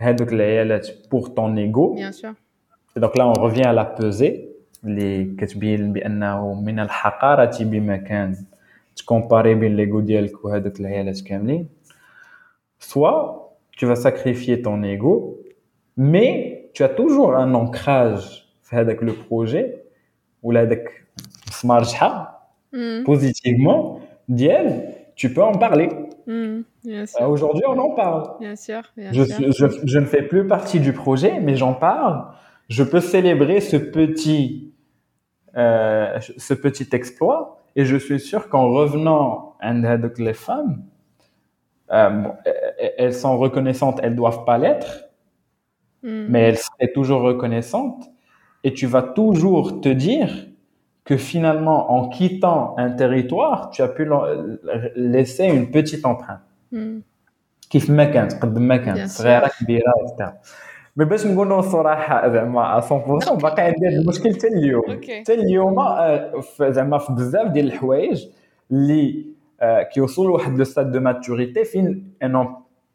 [SPEAKER 2] هادوك العيالات pour ton ego.
[SPEAKER 1] Bien sûr.
[SPEAKER 2] Et donc là, on revient à la pesée. اللي كتبين بأنه من الحقارة بمكان تكومباري بين ليغو ديالك وهادوك العيالات كاملين. Soit tu vas sacrifier ton ego, mais tu as toujours un ancrage في هذاك le projet ولا هذاك مسمار شحال
[SPEAKER 1] Mm.
[SPEAKER 2] positivement Diane, tu peux en parler.
[SPEAKER 1] Hmm,
[SPEAKER 2] euh, aujourd'hui, on en parle.
[SPEAKER 1] Bien sûr.
[SPEAKER 2] Je, ne fais plus partie du projet, mais j'en parle. Je peux célébrer ce petit, euh, ce petit exploit. Et je suis sûr qu'en revenant à les femmes, elles sont reconnaissantes, elles ne doivent pas l'être,
[SPEAKER 1] hmm.
[SPEAKER 2] mais elles seraient toujours reconnaissantes. Et tu vas toujours te dire, que finalement, en quittant un territoire, tu as pu l'en- laisser une petite empreinte.
[SPEAKER 1] Mm.
[SPEAKER 2] كيف ما كانت قد ما كانت
[SPEAKER 1] Bien sûr.
[SPEAKER 2] صغيره كبيره وبتاع مي باش نقولوا الصراحه زعما 100% باقي عندي هذا المشكل حتى اليوم
[SPEAKER 1] اوكي
[SPEAKER 2] حتى اليوم آه، ف- زعما في بزاف ديال الحوايج اللي آه، كيوصلوا لواحد لو ستاد دو ماتوريتي فين ان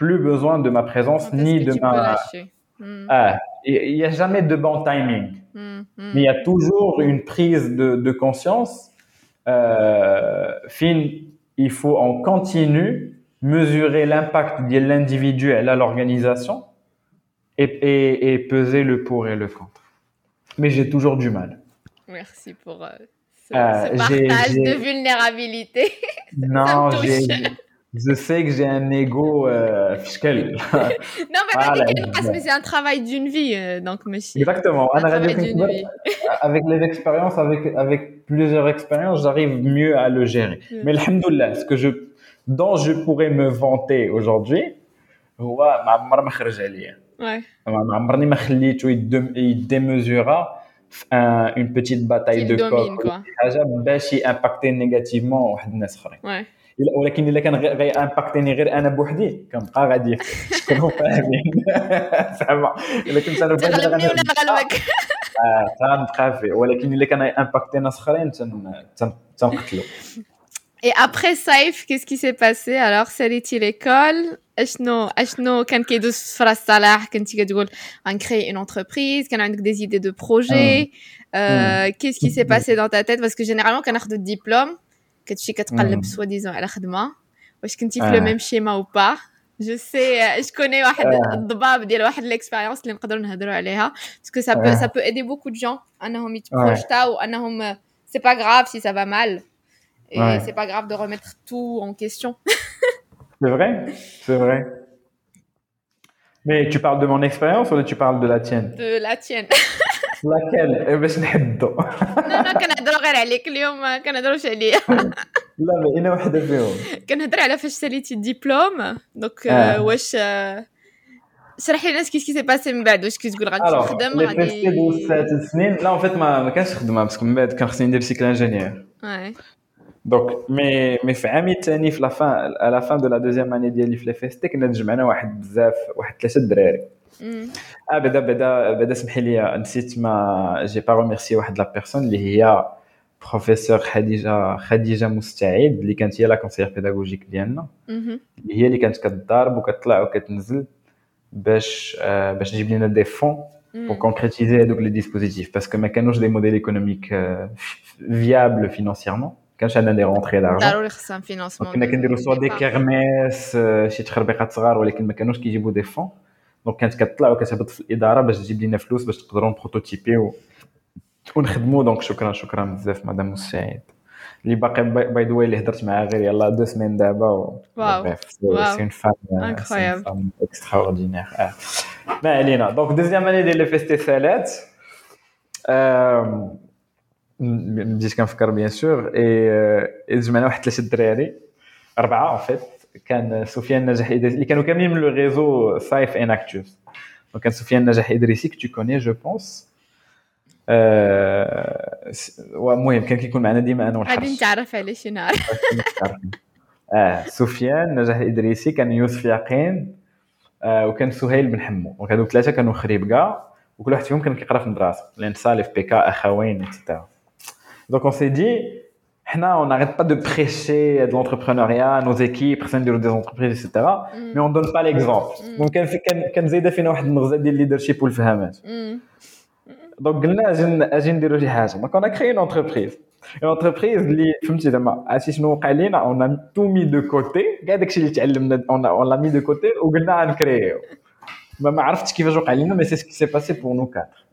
[SPEAKER 2] plus besoin de ma présence
[SPEAKER 1] Quand est-ce
[SPEAKER 2] ni
[SPEAKER 1] que
[SPEAKER 2] il y a jamais de bon timing
[SPEAKER 1] Mm. Mm.
[SPEAKER 2] mais il y a toujours une prise de, de conscience. Euh, fin, il faut en continu mesurer l'impact de l'individu à l'organisation et, et, et peser le pour et le contre. Mais j'ai toujours du mal.
[SPEAKER 1] Merci pour euh, ce,
[SPEAKER 2] Euh,
[SPEAKER 1] ce partage de vulnérabilité.
[SPEAKER 2] Non, j'ai- je sais que j'ai un ego euh, fiscal.
[SPEAKER 1] non, mais,
[SPEAKER 2] Ah, là,
[SPEAKER 1] t'inquiète pas, mais c'est un travail d'une vie, euh, donc monsieur.
[SPEAKER 2] Exactement.
[SPEAKER 1] Un
[SPEAKER 2] Anna Radio
[SPEAKER 1] travail d'une
[SPEAKER 2] Kingsburg,
[SPEAKER 1] vie.
[SPEAKER 2] avec les expériences, avec, avec plusieurs expériences, j'arrive mieux à le gérer.
[SPEAKER 1] Mm.
[SPEAKER 2] Mais alhamdoulilah, ce que je, dont je pourrais me vanter aujourd'hui, هو ما عمر ما خرج عليا.
[SPEAKER 1] Ouais.
[SPEAKER 2] ما عمرني ما خليته يدم- يديميزورا في un- une petite bataille
[SPEAKER 1] Qu'il
[SPEAKER 2] de
[SPEAKER 1] domine,
[SPEAKER 2] coq
[SPEAKER 1] quoi.
[SPEAKER 2] ولا شي حاجه باش يامباكتي نيجاتيفمون واحد الناس اخرين.
[SPEAKER 1] Ouais.
[SPEAKER 2] إلا- ولكن الا كان غير غيامباكتيني غير انا بوحدي كنبقى غادي شكون فاهمين زعما الا كنت انا بوحدي
[SPEAKER 1] تغلبني
[SPEAKER 2] غادي-
[SPEAKER 1] ولا نغلبك
[SPEAKER 2] آه، تنبقى فيه ولكن الا كان امباكتي ناس اخرين تن- تن- تنقتلو
[SPEAKER 1] Et après Saif, qu'est-ce qui s'est passé Alors, ساليتي l'école اشنو اشنو كان كيدوز في راس صلاح كنتي كتقول غنكري une entreprise كان عندك des idées de projet euh, qu'est-ce qui s'est passé dans ta tête parce que généralement كناخذ الدبلوم كتمشي كتقلب
[SPEAKER 2] Mm.
[SPEAKER 1] soi-disant على خدمه واش كنتي في
[SPEAKER 2] آه.
[SPEAKER 1] لو ميم شيما ou pas je sais je connais واحد الضباب ديال واحد l'expérience اللي نقدروا نهضروا عليها parce que ça peut
[SPEAKER 2] آه.
[SPEAKER 1] ça peut aider beaucoup de gens انهم يتبروجتاو وانهم c'est pas grave si ça va mal et
[SPEAKER 2] Ouais.
[SPEAKER 1] c'est pas grave de remettre tout en question
[SPEAKER 2] C'est vrai C'est vrai. Mais tu parles de mon expérience ou tu parles de la tienne
[SPEAKER 1] de la tienne
[SPEAKER 2] Laquelle Eh ben, je n'aide
[SPEAKER 1] لا لا كنهضروا غير عليك اليوم ما كنهضروش عليا
[SPEAKER 2] لا ما انا وحده فيهم
[SPEAKER 1] كنهضر على فاش ساليتي الدبلوم دونك
[SPEAKER 2] آه.
[SPEAKER 1] واش آه، شرح لي الناس كيسكي سي باسي من بعد واش كتقول غادي
[SPEAKER 2] الوغ
[SPEAKER 1] تخدم
[SPEAKER 2] لي
[SPEAKER 1] غادي
[SPEAKER 2] بريستي دوز ثلاث سنين لا اون فيت ما ما كانش خدمه باسكو من بعد كان خصني ندير سيكل انجينيور
[SPEAKER 1] Ouais.
[SPEAKER 2] دونك مي مي في عامي الثاني في لافان la fin de la deuxième année ديالي في لي فيستي كنا تجمعنا واحد بزاف واحد ثلاثة دراري. آه بعدا بعدا بعدا سمحي لي نسيت ما جي با ريميرسي واحد لا بيرسون اللي هي بروفيسور خديجه خديجه مستعيد اللي كانت هي لا كونسيير بيداغوجيك ديالنا. اللي هي اللي كانت كتضارب وكتطلع وكتنزل باش آه باش تجيب لنا دي فون pour concrétiser هذوك لي ديسبوزيتيف باسكو ما كانوش دي موديل ايكونوميك فيابل فينونسيرمون كانش عندنا دي رونتري دارجون
[SPEAKER 1] ضروري خصها فينانسمون
[SPEAKER 2] كنا كنديروا سوا دي كيرميس آه، شي تخربيقات صغار ولكن ما كانوش كيجيبوا دي فون دونك كانت كتطلع وكتهبط في الإدارة باش تجيب لنا فلوس باش نقدروا نبروتوتيبيو ونخدموا دونك شكرا شكرا بزاف مدام مساعد اللي باقي باي ذا واي اللي هضرت معاها غير يلاه دو سمين دابا
[SPEAKER 1] واو.
[SPEAKER 2] سي اون فام
[SPEAKER 1] انكرويابل
[SPEAKER 2] اكستراوردينير ما علينا دونك دوزيام اني ديال لي فيستيسالات بديت كنفكر بيان سور. اي جمعنا واحد ثلاثة الدراري أربعة ان فيت كان سفيان نجاح إدريسي اللي كانوا كاملين من لو ريزو صايف ان اكتوس دونك كان سفيان نجاح إدريسي كو كوني جو بونس المهم كان كيكون معنا ديما أنا
[SPEAKER 1] والحرش غادي نتعرف عليه شي نهار.
[SPEAKER 2] آه سفيان نجاح إدريسي كان يوسف يقين. آه وكان سهيل بن حمو. دونك هادو ثلاثة كانوا خريبكا وكل واحد فيهم كان كيقرا في المدرسة. لأن صالف بيكا أخوين اكسيتيرا Donc, on s'est dit, on n'arrête pas de prêcher de l'entrepreneuriat, à nos équipes, des entreprises, etc. Mm. Mais on ne donne pas l'exemple. Mm. Donc, quand nous avons fait le leadership pour le faire. Donc, on a créé une entreprise. Une entreprise, on a tout mis de côté. On l'a mis de côté. On l'a créé. Bah, mais c'est ce qui s'est passé pour nous quatre.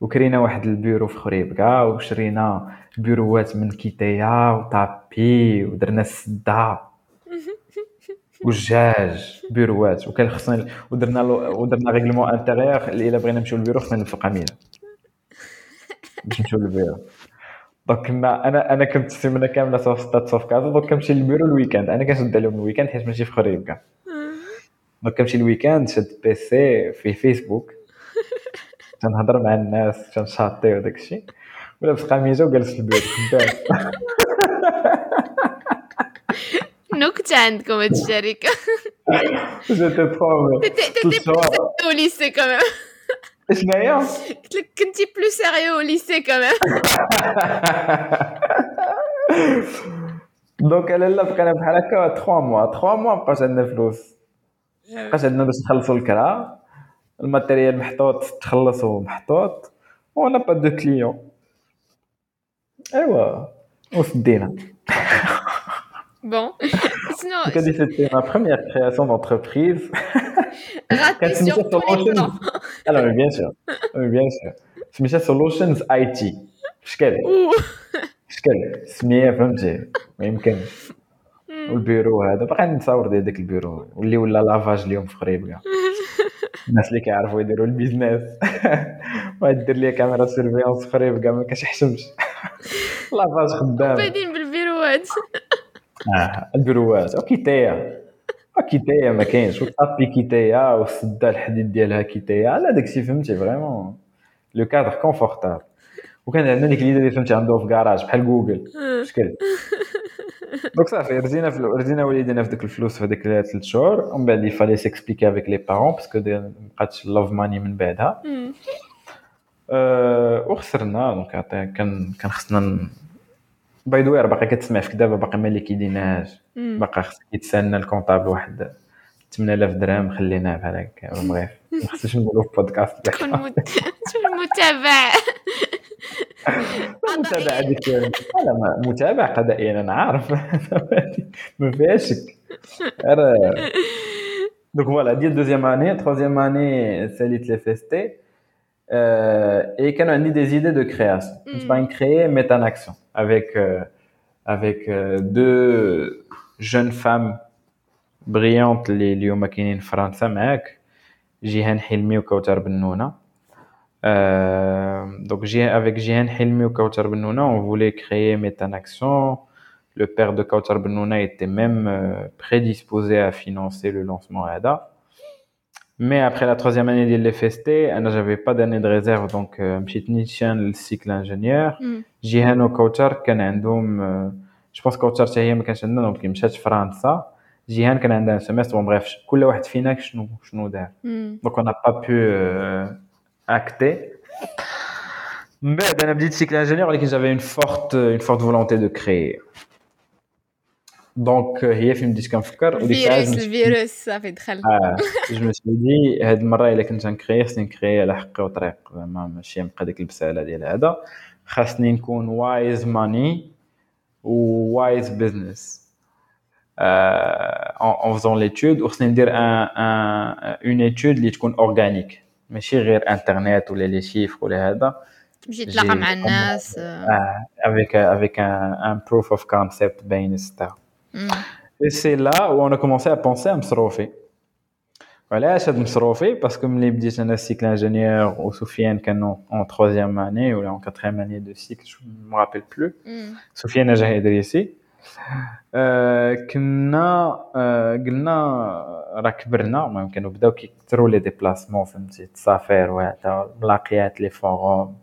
[SPEAKER 2] وكرينا واحد البيرو في خريبكا وشرينا بيروات من كيتيا وطابي ودرنا السدة. والجاج بيروات. وكان خصنا ودرنا ودرنا ريغلمون انتيريور إلا بغينا نمشيو للبيرو خصنا ندفعو قميله باش نمشيو للبيرو. دونك كنا أنا أنا كنت السيمانه كاملة صوف ستات صوف كازا دونك كنمشي للبيرو الويكاند. أنا كنشد عليهم الويكاند حيت ماشي في خريبكا. دونك كنمشي الويكاند شد بيسي في فيسبوك تنهضر مع الناس تنشاطي وداك الشيء. ولابس قميجه وجالس في البيت. خدام
[SPEAKER 1] نكتة عندكم هاد الشركة.
[SPEAKER 2] جيتي برومي
[SPEAKER 1] تيتي بلو ليسي كمان
[SPEAKER 2] شناهي
[SPEAKER 1] قلت لك كنتي بلو سيريو ليسي كمان
[SPEAKER 2] دونك لالا بقينا بحال هكا 3 موا 3 موا مبقاش عندنا فلوس مبقاش عندنا باش نخلصوا الكرا الماتيريال محطوط تخلص ومحطوط ونا با دو كليون أيوا وسدينا
[SPEAKER 1] Bon, sinon.
[SPEAKER 2] C'était ma première création d'entreprise.
[SPEAKER 1] Raté sur tous les plans.
[SPEAKER 2] Alors, bien sûr. Bien sûr. سميتها سولوشنز اي تي شكل شكل سميه فهمتي ما يمكنش والبيرو هذا باقي نتصور ديال داك البيرو واللي ولا لافاج اليوم في خريبكا الناس اللي كيعرفوا يديروا البيزنس. واحد دير لي كاميرا سيرفيونس في خريبكا ما كتحشمش. لافاج خدام.
[SPEAKER 1] بادين بالبيروات
[SPEAKER 2] آه البيروات أو كيتايا ما كاينش. وطابي كيتايا والسده الحديد ديالها كيتايا لا داكشي فهمتي فريمون. لو كادر كونفورتابل. وكان عندنا ديك اللي فهمتي عنده في كراج بحال جوجل. شكل. دونك صافي رزينا في رزينا وليدينا في ديك الفلوس في هذيك ثلاث شهور ومن بعد يفالي سيكسبليكي افيك لي بارون باسكو مابقاتش لوف ماني من بعدها وخسرنا دونك كان كان خصنا باي ذا باقي كتسمع فيك دابا باقي ما ليكيديناش باقي خصك يتسنى الكونطابل واحد 8000 درهم خليناه بحال هكا بغيف ما خصنيش نقولو في بودكاست
[SPEAKER 1] تكون متابع
[SPEAKER 2] متابع هذيك لا متابع قضائيا انا عارف ما فيهاش شك دونك فوالا ديال دوزيام اني تروزيام اني ساليت لي فيستي et كانوا عندي des idées de création. Je pas créer mettre en action avec euh, avec euh, deux jeunes femmes brillantes اللي اليوم كاينين في فرنسا معاك جيهان حلمي وكوثر بنونه euh, donc, avec Jihan Hilmi ou Kautar Benouna, on voulait créer Métanaction. Le père de Kautar Benouna était même euh, prédisposé à financer le lancement ADA. Mais après la troisième année d'ILFST, je j'avais pas d'année de réserve, donc euh, je suis le cycle ingénieur. Mm. Jihan ou Kautar, je pense que Kautar, c'est un peu donc il me cherche France. Jihan, un semestre, bon bref, tout le monde fina, donc on n'a pas pu acté. من بعد انا بديت سيكل انجينيور ولكن جافي اون فورت اون فورت فولونتي دو كريي دونك هي فين بديت كنفكر
[SPEAKER 1] وديك الفيروس الفيروس صافي دخل
[SPEAKER 2] اه جو مي سوي دي هاد المره الا كنت نكري خصني نكري على حقي وطريق زعما ماشي نبقى ديك البساله ديال هذا خاصني نكون وايز ماني وايز بزنس اون فزون ليتود وخصني ندير ان اون ايتود اللي تكون اورغانيك ماشي غير انترنت ولا لي شيف ولا هذا
[SPEAKER 1] تمشي تلاقى مع الناس
[SPEAKER 2] افيك افيك ان بروف اوف كونسيبت باين ستار اي سي لا و انا كومونسي ا بونسي مصروفي وعلاش هاد مصروفي باسكو ملي بديت انا سيكل انجينيور وسفيان كان اون تروزيام اني ولا اون كاتريام اني دو سيكل جو مابيل بلو سفيان نجح ادريسي كنا قلنا راه كبرنا المهم كانوا بداو كيكثروا لي ديبلاسمون فهمتي التسافير وهذا ملاقيات لي فوروم.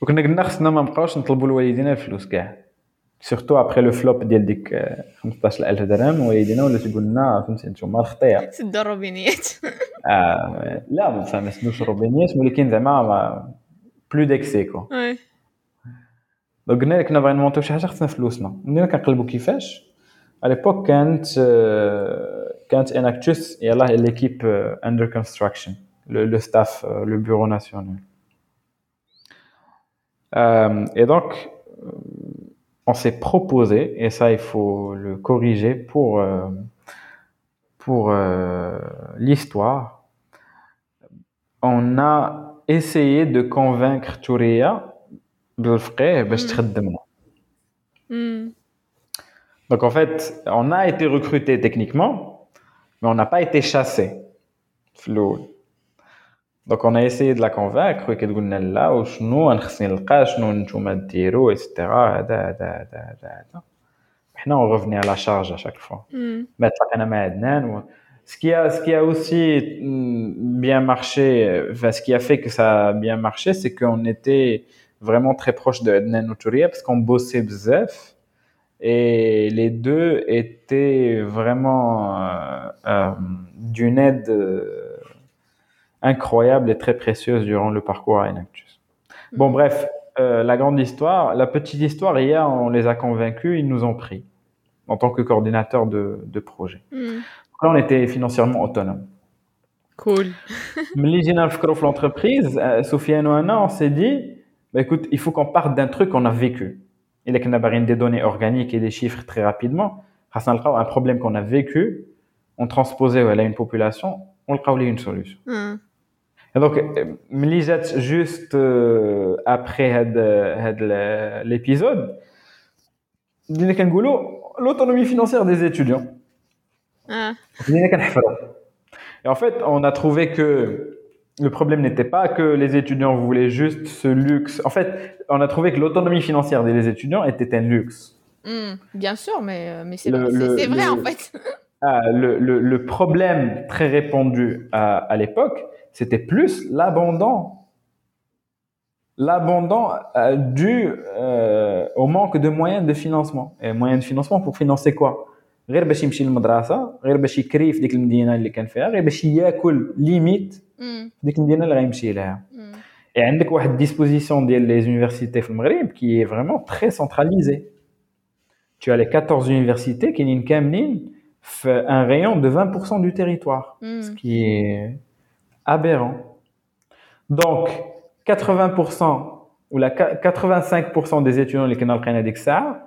[SPEAKER 2] وكنا قلنا خصنا ما نبقاوش نطلبوا لوالدينا الفلوس كاع. سورتو ابخي لو فلوب ديال ديك 15000 درهم والدينا ولا تقول لنا فهمتي نتوما الخطيه
[SPEAKER 1] سدوا الروبينيات
[SPEAKER 2] آه لا ما سدوش الروبينيات ولكن زعما بلو ديكسي كو دونك قلنا لك نبغي نمونطيو شي حاجة خصنا فلوسنا. بدينا كنقلبوا كيفاش؟ على ليبوك كانت كانت اناكتوس يلاه ليكيب اندر كونستراكشن لو ستاف لو بيرو ناسيونال et donc on s'est proposé et ça il faut le corriger pour pour l'histoire on a essayé de convaincre Touria بالفقيه باش تخدمنا Donc en fait, on a été recruté techniquement, mais on n'a pas été chassé. Donc on a essayé de la convaincre وكتقول لنا لا وشنو انا خصني نلقى شنو نتوما ديروا اكسترا هذا هذا هذا هذا هذا حنا on revenait à la charge à chaque fois. ما تلاقينا مع عدنان ce qui a ce qui a aussi bien marché enfin ce qui a fait que ça a bien marché c'est qu'on était vraiment très proche de Adnan Noutouria parce qu'on bossait bzef et les deux étaient vraiment euh, euh, d'une aide euh, incroyable et très précieuse durant le parcours à Enactus. Bon, bref, euh, la grande histoire, la petite histoire, hier, on les a convaincus, ils nous ont pris en tant que coordinateur de, de projet.
[SPEAKER 1] Mm.
[SPEAKER 2] Là, on était financièrement autonome.
[SPEAKER 1] Cool.
[SPEAKER 2] Mais l'entreprise, euh, Sofiane et Anna, on s'est dit, bah, écoute, il faut qu'on parte d'un truc qu'on a vécu. Il y a des données organiques et des chiffres très rapidement. Un problème qu'on a vécu, on transposait à une population, on le une solution.
[SPEAKER 1] Mm.
[SPEAKER 2] Et donc, Mlisat, juste euh, après l'épisode, l'autonomie financière des étudiants.
[SPEAKER 1] Ah.
[SPEAKER 2] Et en fait, on a trouvé que le problème n'était pas que les étudiants voulaient juste ce luxe. En fait, on a trouvé que l'autonomie financière des étudiants était un luxe.
[SPEAKER 1] Mm. Bien sûr, mais, euh, mais c'est vrai,
[SPEAKER 2] le-
[SPEAKER 1] en fait.
[SPEAKER 2] Ah, le, le- le problème très répandu à, à l'époque, c'était plus l'abondant. L'abondant euh, dû euh, au manque de moyens de financement. Et moyens de financement pour financer quoi? غير باش يمشي للمدرسه غير باش يكري في ديك المدينه اللي كان فيها غير باش ياكل ليميت
[SPEAKER 1] Mm.
[SPEAKER 2] في ديك المدينه اللي غيمشي لها
[SPEAKER 1] Mm.
[SPEAKER 2] Et عندك واحد disposition ديال les universités في المغرب qui est vraiment très centralisée. Tu as les 14 universités كاينين كاملين في un rayon de 20% du territoire,
[SPEAKER 1] Mm.
[SPEAKER 2] ce qui est aberrant. Donc 80% ou la 85% des étudiants اللي كنا لقينا ديك الساعه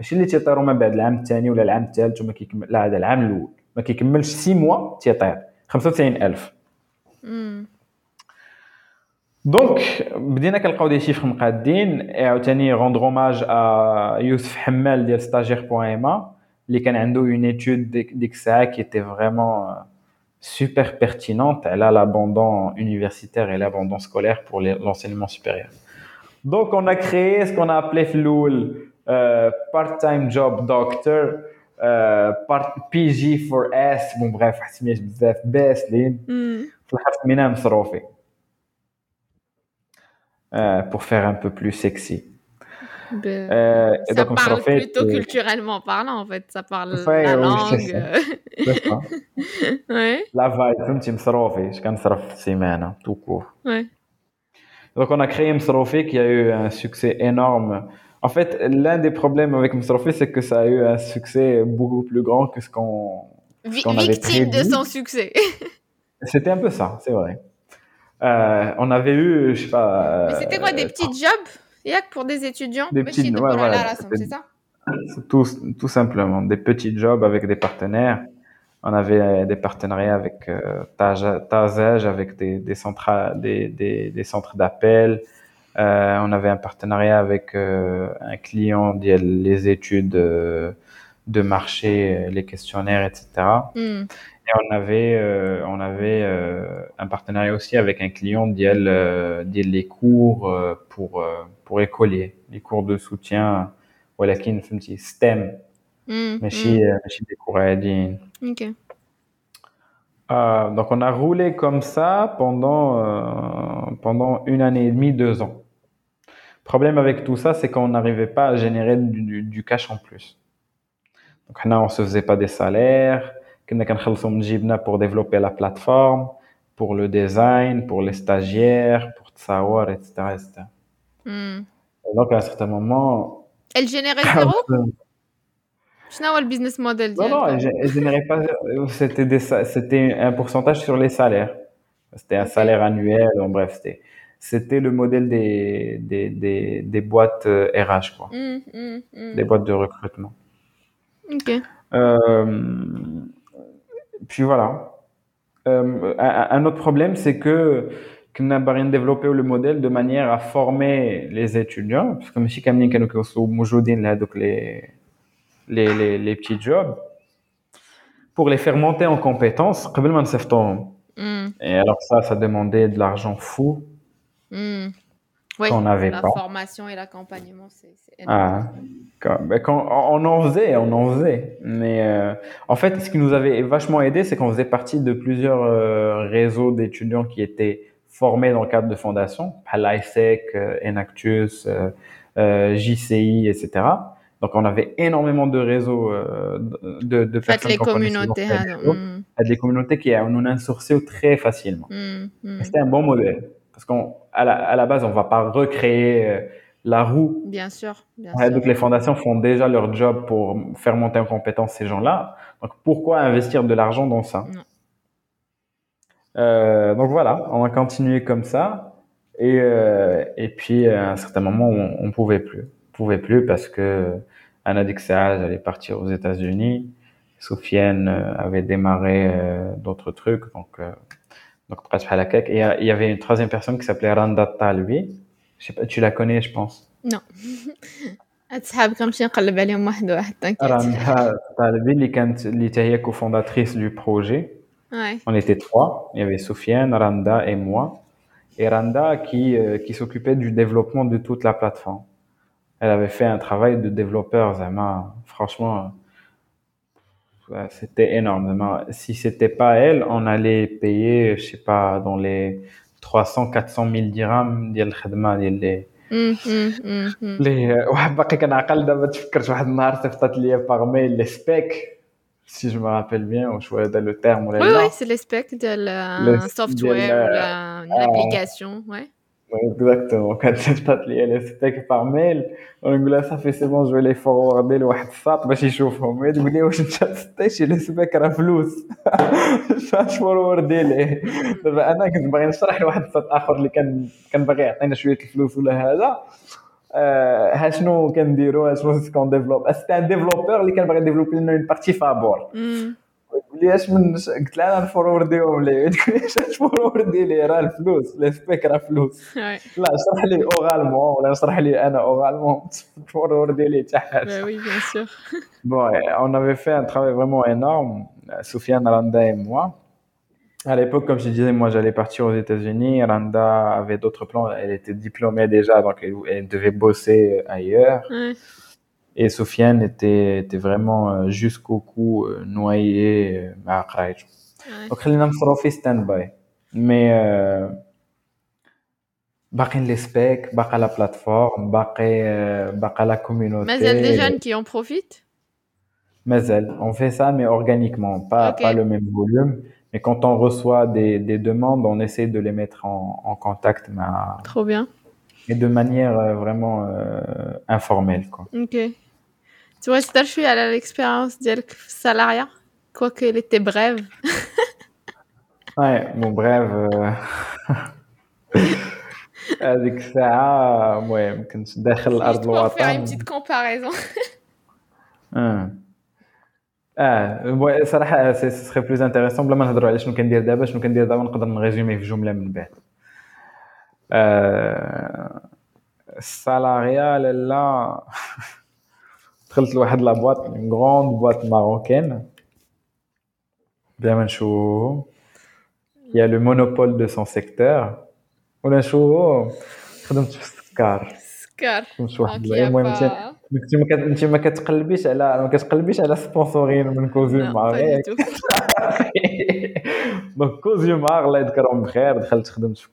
[SPEAKER 2] ماشي اللي تيطيروا من بعد العام الثاني ولا العام الثالث وما كيكمل لا هذا العام الاول ما كيكملش 6 موا تيطير 95000
[SPEAKER 1] Mm.
[SPEAKER 2] دونك بدينا كنلقاو دي شيفر مقادين et عاوتاني روندر اوماج ا يوسف حمال ديال ستاجير بوان ايما اللي كان عنده اون ايتود ديك, ديك الساعه كي ايتي فريمون سوبر بيرتينونت على لابوندون universitaire et l'abandon scolaire pour les- l'enseignement supérieur Donc, on a créé ce qu'on a appelé Floul, euh, part-time job doctor, euh, part PG for S, bon bref, سميت بزاف باسلين في الحق سميناه مصروفي euh, pour faire un peu plus sexy.
[SPEAKER 1] Euh, ça donc, parle plutôt culturellement parlant, en fait. Ça parle ouais, la langue.
[SPEAKER 2] ouais. La vibe, فهمتي مصروفي je كنصرف في سيمانه tout court.
[SPEAKER 1] Ouais.
[SPEAKER 2] Donc on a créé Msrofi qui a eu un succès énorme. en fait, l'un des problèmes avec Msrofi, c'est que ça a eu un succès beaucoup plus grand que ce qu'on qu avait
[SPEAKER 1] Victime de son succès.
[SPEAKER 2] C'était un peu ça, c'est vrai. Euh, on avait eu, je sais pas.
[SPEAKER 1] Mais c'était quoi, des petits jobs Il y a que pour des étudiants?
[SPEAKER 2] Des petits, ouais, c'est ça? tout, tout simplement, des petits jobs avec des partenaires. On avait des partenariats avec euh, Tazage, avec des, des, centres, des, des, des centres d'appel. Euh, on avait un partenariat avec euh, un client les études euh, de marché, les questionnaires, etc.
[SPEAKER 1] Mm.
[SPEAKER 2] Et on avait, euh, on avait un partenariat aussi avec un client d'IEL, les cours pour, pour écoliers, les cours de soutien, voilà, qui STEM.
[SPEAKER 1] Mm,
[SPEAKER 2] ماشي ماشي des cours عاديين
[SPEAKER 1] Ok.
[SPEAKER 2] Euh, donc on a roulé comme ça pendant euh, pendant une année et demie, deux ans. problème avec tout ça, c'est qu'on n'arrivait pas à générer du, cash en plus. Donc, on ne se faisait pas des salaires, pour développer la plateforme, pour le design, pour les stagiaires, pour savoir, etc. etc. Hmm. Donc, à un certain moment.
[SPEAKER 1] Elle générait zéro? Sinon, le business model
[SPEAKER 2] Non, non, elle générait pas. C'était un pourcentage sur les salaires. C'était un salaire annuel, en bref, c'était c'était le modèle des, des, des, des boîtes RH, quoi.
[SPEAKER 1] Mm, mm, mm.
[SPEAKER 2] Des boîtes de recrutement.
[SPEAKER 1] Ok.
[SPEAKER 2] Euh, puis voilà. Euh, un, autre problème, c'est que qu'on n'a pas rien développé le modèle de manière à former les étudiants, parce que monsieur Moujoudine, là, donc les les, les, les, petits jobs pour les faire monter en compétences
[SPEAKER 1] mm.
[SPEAKER 2] Et alors ça, ça demandait de l'argent fou
[SPEAKER 1] mm.
[SPEAKER 2] qu'on n'avait pas.
[SPEAKER 1] La formation et l'accompagnement, c'est
[SPEAKER 2] ah, quand, ben quand, on en faisait, on en faisait. Mais euh, en fait, ce qui nous avait vachement aidé, c'est qu'on faisait partie de plusieurs euh, réseaux d'étudiants qui étaient formés dans le cadre de fondations, l'ISEC, euh, Enactus, euh, euh, JCI, etc. Donc, on avait énormément de réseaux euh, de, de personnes
[SPEAKER 1] les communautés.
[SPEAKER 2] Mm. Des communautés qui nous ont sourcé très facilement.
[SPEAKER 1] Mm, mm.
[SPEAKER 2] C'était un bon modèle. Parce qu'à la, à la base, on va pas recréer euh, la roue.
[SPEAKER 1] Bien sûr. Bien
[SPEAKER 2] ouais,
[SPEAKER 1] sûr.
[SPEAKER 2] Donc, les fondations font déjà leur job pour faire monter en compétence ces gens-là. Donc, pourquoi investir de l'argent dans ça? Euh, Donc, voilà, on a continué comme ça. Et, euh, et puis, à un certain moment, on, on pouvait plus. On pouvait plus parce que Anna Dixaz allait partir aux États-Unis. Sofiane avait démarré euh, d'autres trucs, donc donc presque à la Et il y avait une troisième personne qui s'appelait Randa Talbi. Je sais pas, tu la connais, je pense.
[SPEAKER 1] Non. أصحابك نمشي نقلب عليهم واحد واحد
[SPEAKER 2] رندا طالبي اللي كانت اللي هي cofondatrice du projet.
[SPEAKER 1] Ouais.
[SPEAKER 2] On était trois. Il y avait Sofiane, Randa et moi. Et Randa qui qui s'occupait du développement de toute la plateforme elle avait fait un travail de développeur, Zama. Franchement, c'était énormément. Si c'était pas elle, on allait payer, je sais pas, dans les 300, 400 000 dirhams ديال الخدمة ديال لي
[SPEAKER 1] لي
[SPEAKER 2] واحد باقي كنعقل دابا تفكرت واحد النهار صيفطات لي باغ ميل لي سبيك si je me rappelle bien, ou je vois le terme.
[SPEAKER 1] Oui, oui, c'est les specs d'un software ou une application, ouais.
[SPEAKER 2] اكزاكتومون كانت تبعث لي لي ستيك باغ ميل ونقول لها صافي سي بون جو لي فوروردي لواحد الساط باش يشوفهم هي تقول لي واش انت ستيشي لي سبيك راه فلوس فاش فوروردي ليه دابا أنا كنت باغي نشرح لواحد الساط اخر اللي كان كان باغي يعطينا شوية الفلوس ولا هذا ها شنو كنديرو شنو كون ديفلوب سيتي ان ديفلوبور اللي كان باغي يديفلوبي لنا اون بارتي فابور تقول لي اش من قلت لها انا نفورورديهم ليه تقول لي اش تفوروردي لي راه الفلوس لي سبيك راه فلوس لا اشرح لي اورالمون ولا اشرح لي انا اورالمون تفوروردي لي حتى حاجه
[SPEAKER 1] وي بيان سور
[SPEAKER 2] Bon, on avait fait un travail vraiment énorme, Soufiane, Aranda et moi. À l'époque, comme je disais, moi j'allais partir aux États-Unis. Randa avait d'autres plans. Elle était diplômée déjà, donc elle, devait bosser ailleurs. Et Sofiane était, était vraiment euh, jusqu'au cou euh, noyé. Euh, donc, خلينا نصرو في stand by. Mais باقي les specs, باقي la plateforme, باقي باقي la communauté.
[SPEAKER 1] Mais il y a des jeunes qui en profitent.
[SPEAKER 2] Mais on fait ça mais organiquement, pas pas le même volume. Mais quand on reçoit des, des demandes, on essaie de les mettre en, en contact. Mais,
[SPEAKER 1] Trop bien.
[SPEAKER 2] Et de manière euh, vraiment euh, informelle. Quoi.
[SPEAKER 1] Ok. Tu vois, c'est je suis à l'expérience de salariat, quoique elle était brève.
[SPEAKER 2] ouais, bon, brève. هذيك الساعة المهم كنت داخل الأرض
[SPEAKER 1] الوطن. faire une petite comparaison.
[SPEAKER 2] اه صراحه سي سخي بلوز انتريسون بلا ما نهضروا على شنو كندير دابا شنو كندير دابا نقدر نغيزومي في جمله من بعد آه السالاريا لا دخلت لواحد لابواط اون غروند بواط ماروكين بلا ما نشوفو هي لو مونوبول دو سون سيكتور ولا نشوفو خدمت في السكر
[SPEAKER 1] السكر
[SPEAKER 2] واحد المهم انت ما انت ما كتقلبيش على ما كتقلبيش على سبونسورين من كوزيومار دونك كوزيومار الله يذكرهم بخير دخلت خدمت في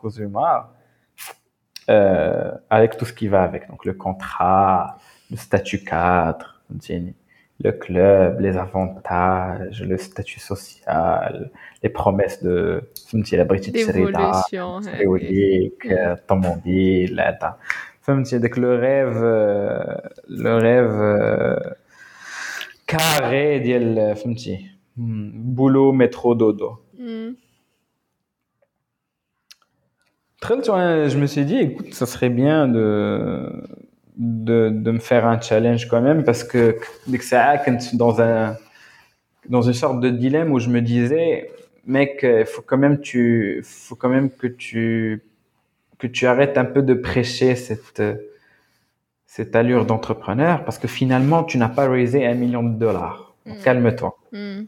[SPEAKER 2] euh, avec tout ce qui va avec. Donc, le contrat, le statut cadre, le club, les avantages, le statut social, les promesses de l'évolution, le rêve, euh, le rêve euh, carré, hmm, boulot, métro, dodo. Hmm. Très, je me suis dit, écoute, ça serait bien de, de, de me faire un challenge quand même, parce que dès que dans un, dans une sorte de dilemme où je me disais, mec, euh, faut quand même tu, faut quand même que tu, que tu arrêtes un peu de prêcher cette, cette allure d'entrepreneur, parce que finalement, tu n'as pas raisé un million de dollars. Mm. Calme-toi. Mm.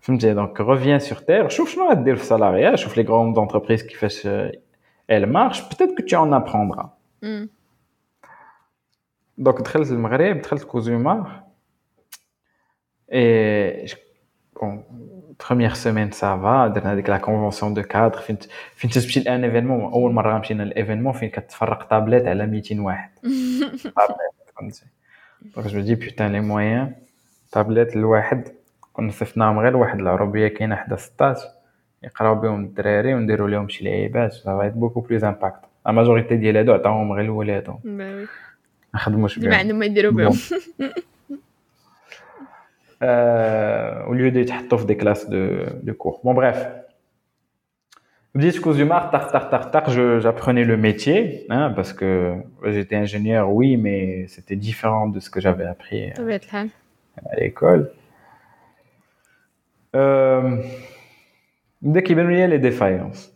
[SPEAKER 2] Je me disais, donc, reviens sur terre, chauffe-moi à dire salariat, chauffe les grandes entreprises qui font elles marchent. Peut-être que tu en apprendras. Mm. Donc, très le Maghreb, très le Et, bon, première semaine ça va درنا هذيك لا كونفونسيون دو كادر فين فين تمشي لان ايفينمون اول مره مشينا لايفينمون فين كتفرق طابليت على 200 واحد فهمتي دونك جو دي بوتان لي مويان طابليت الواحد كنا صيفطناهم غير لواحد العربيه كاينه حدا 16 يقراو بهم الدراري ونديروا لهم شي لعيبات صافا بوكو بلوز امباكت لا ماجوريتي ديال هادو عطاوهم غير لولادهم ما خدموش
[SPEAKER 1] بهم ما عندهم ما يديروا بهم
[SPEAKER 2] euh, au lieu d'être des classes de, de cours. Bon, bref. Discours du mar, tar, tar, tar, tar, j'apprenais le métier, hein, parce que j'étais ingénieur, oui, mais c'était différent de ce que j'avais appris à l'école. Euh, dès qu'il y a les défaillances,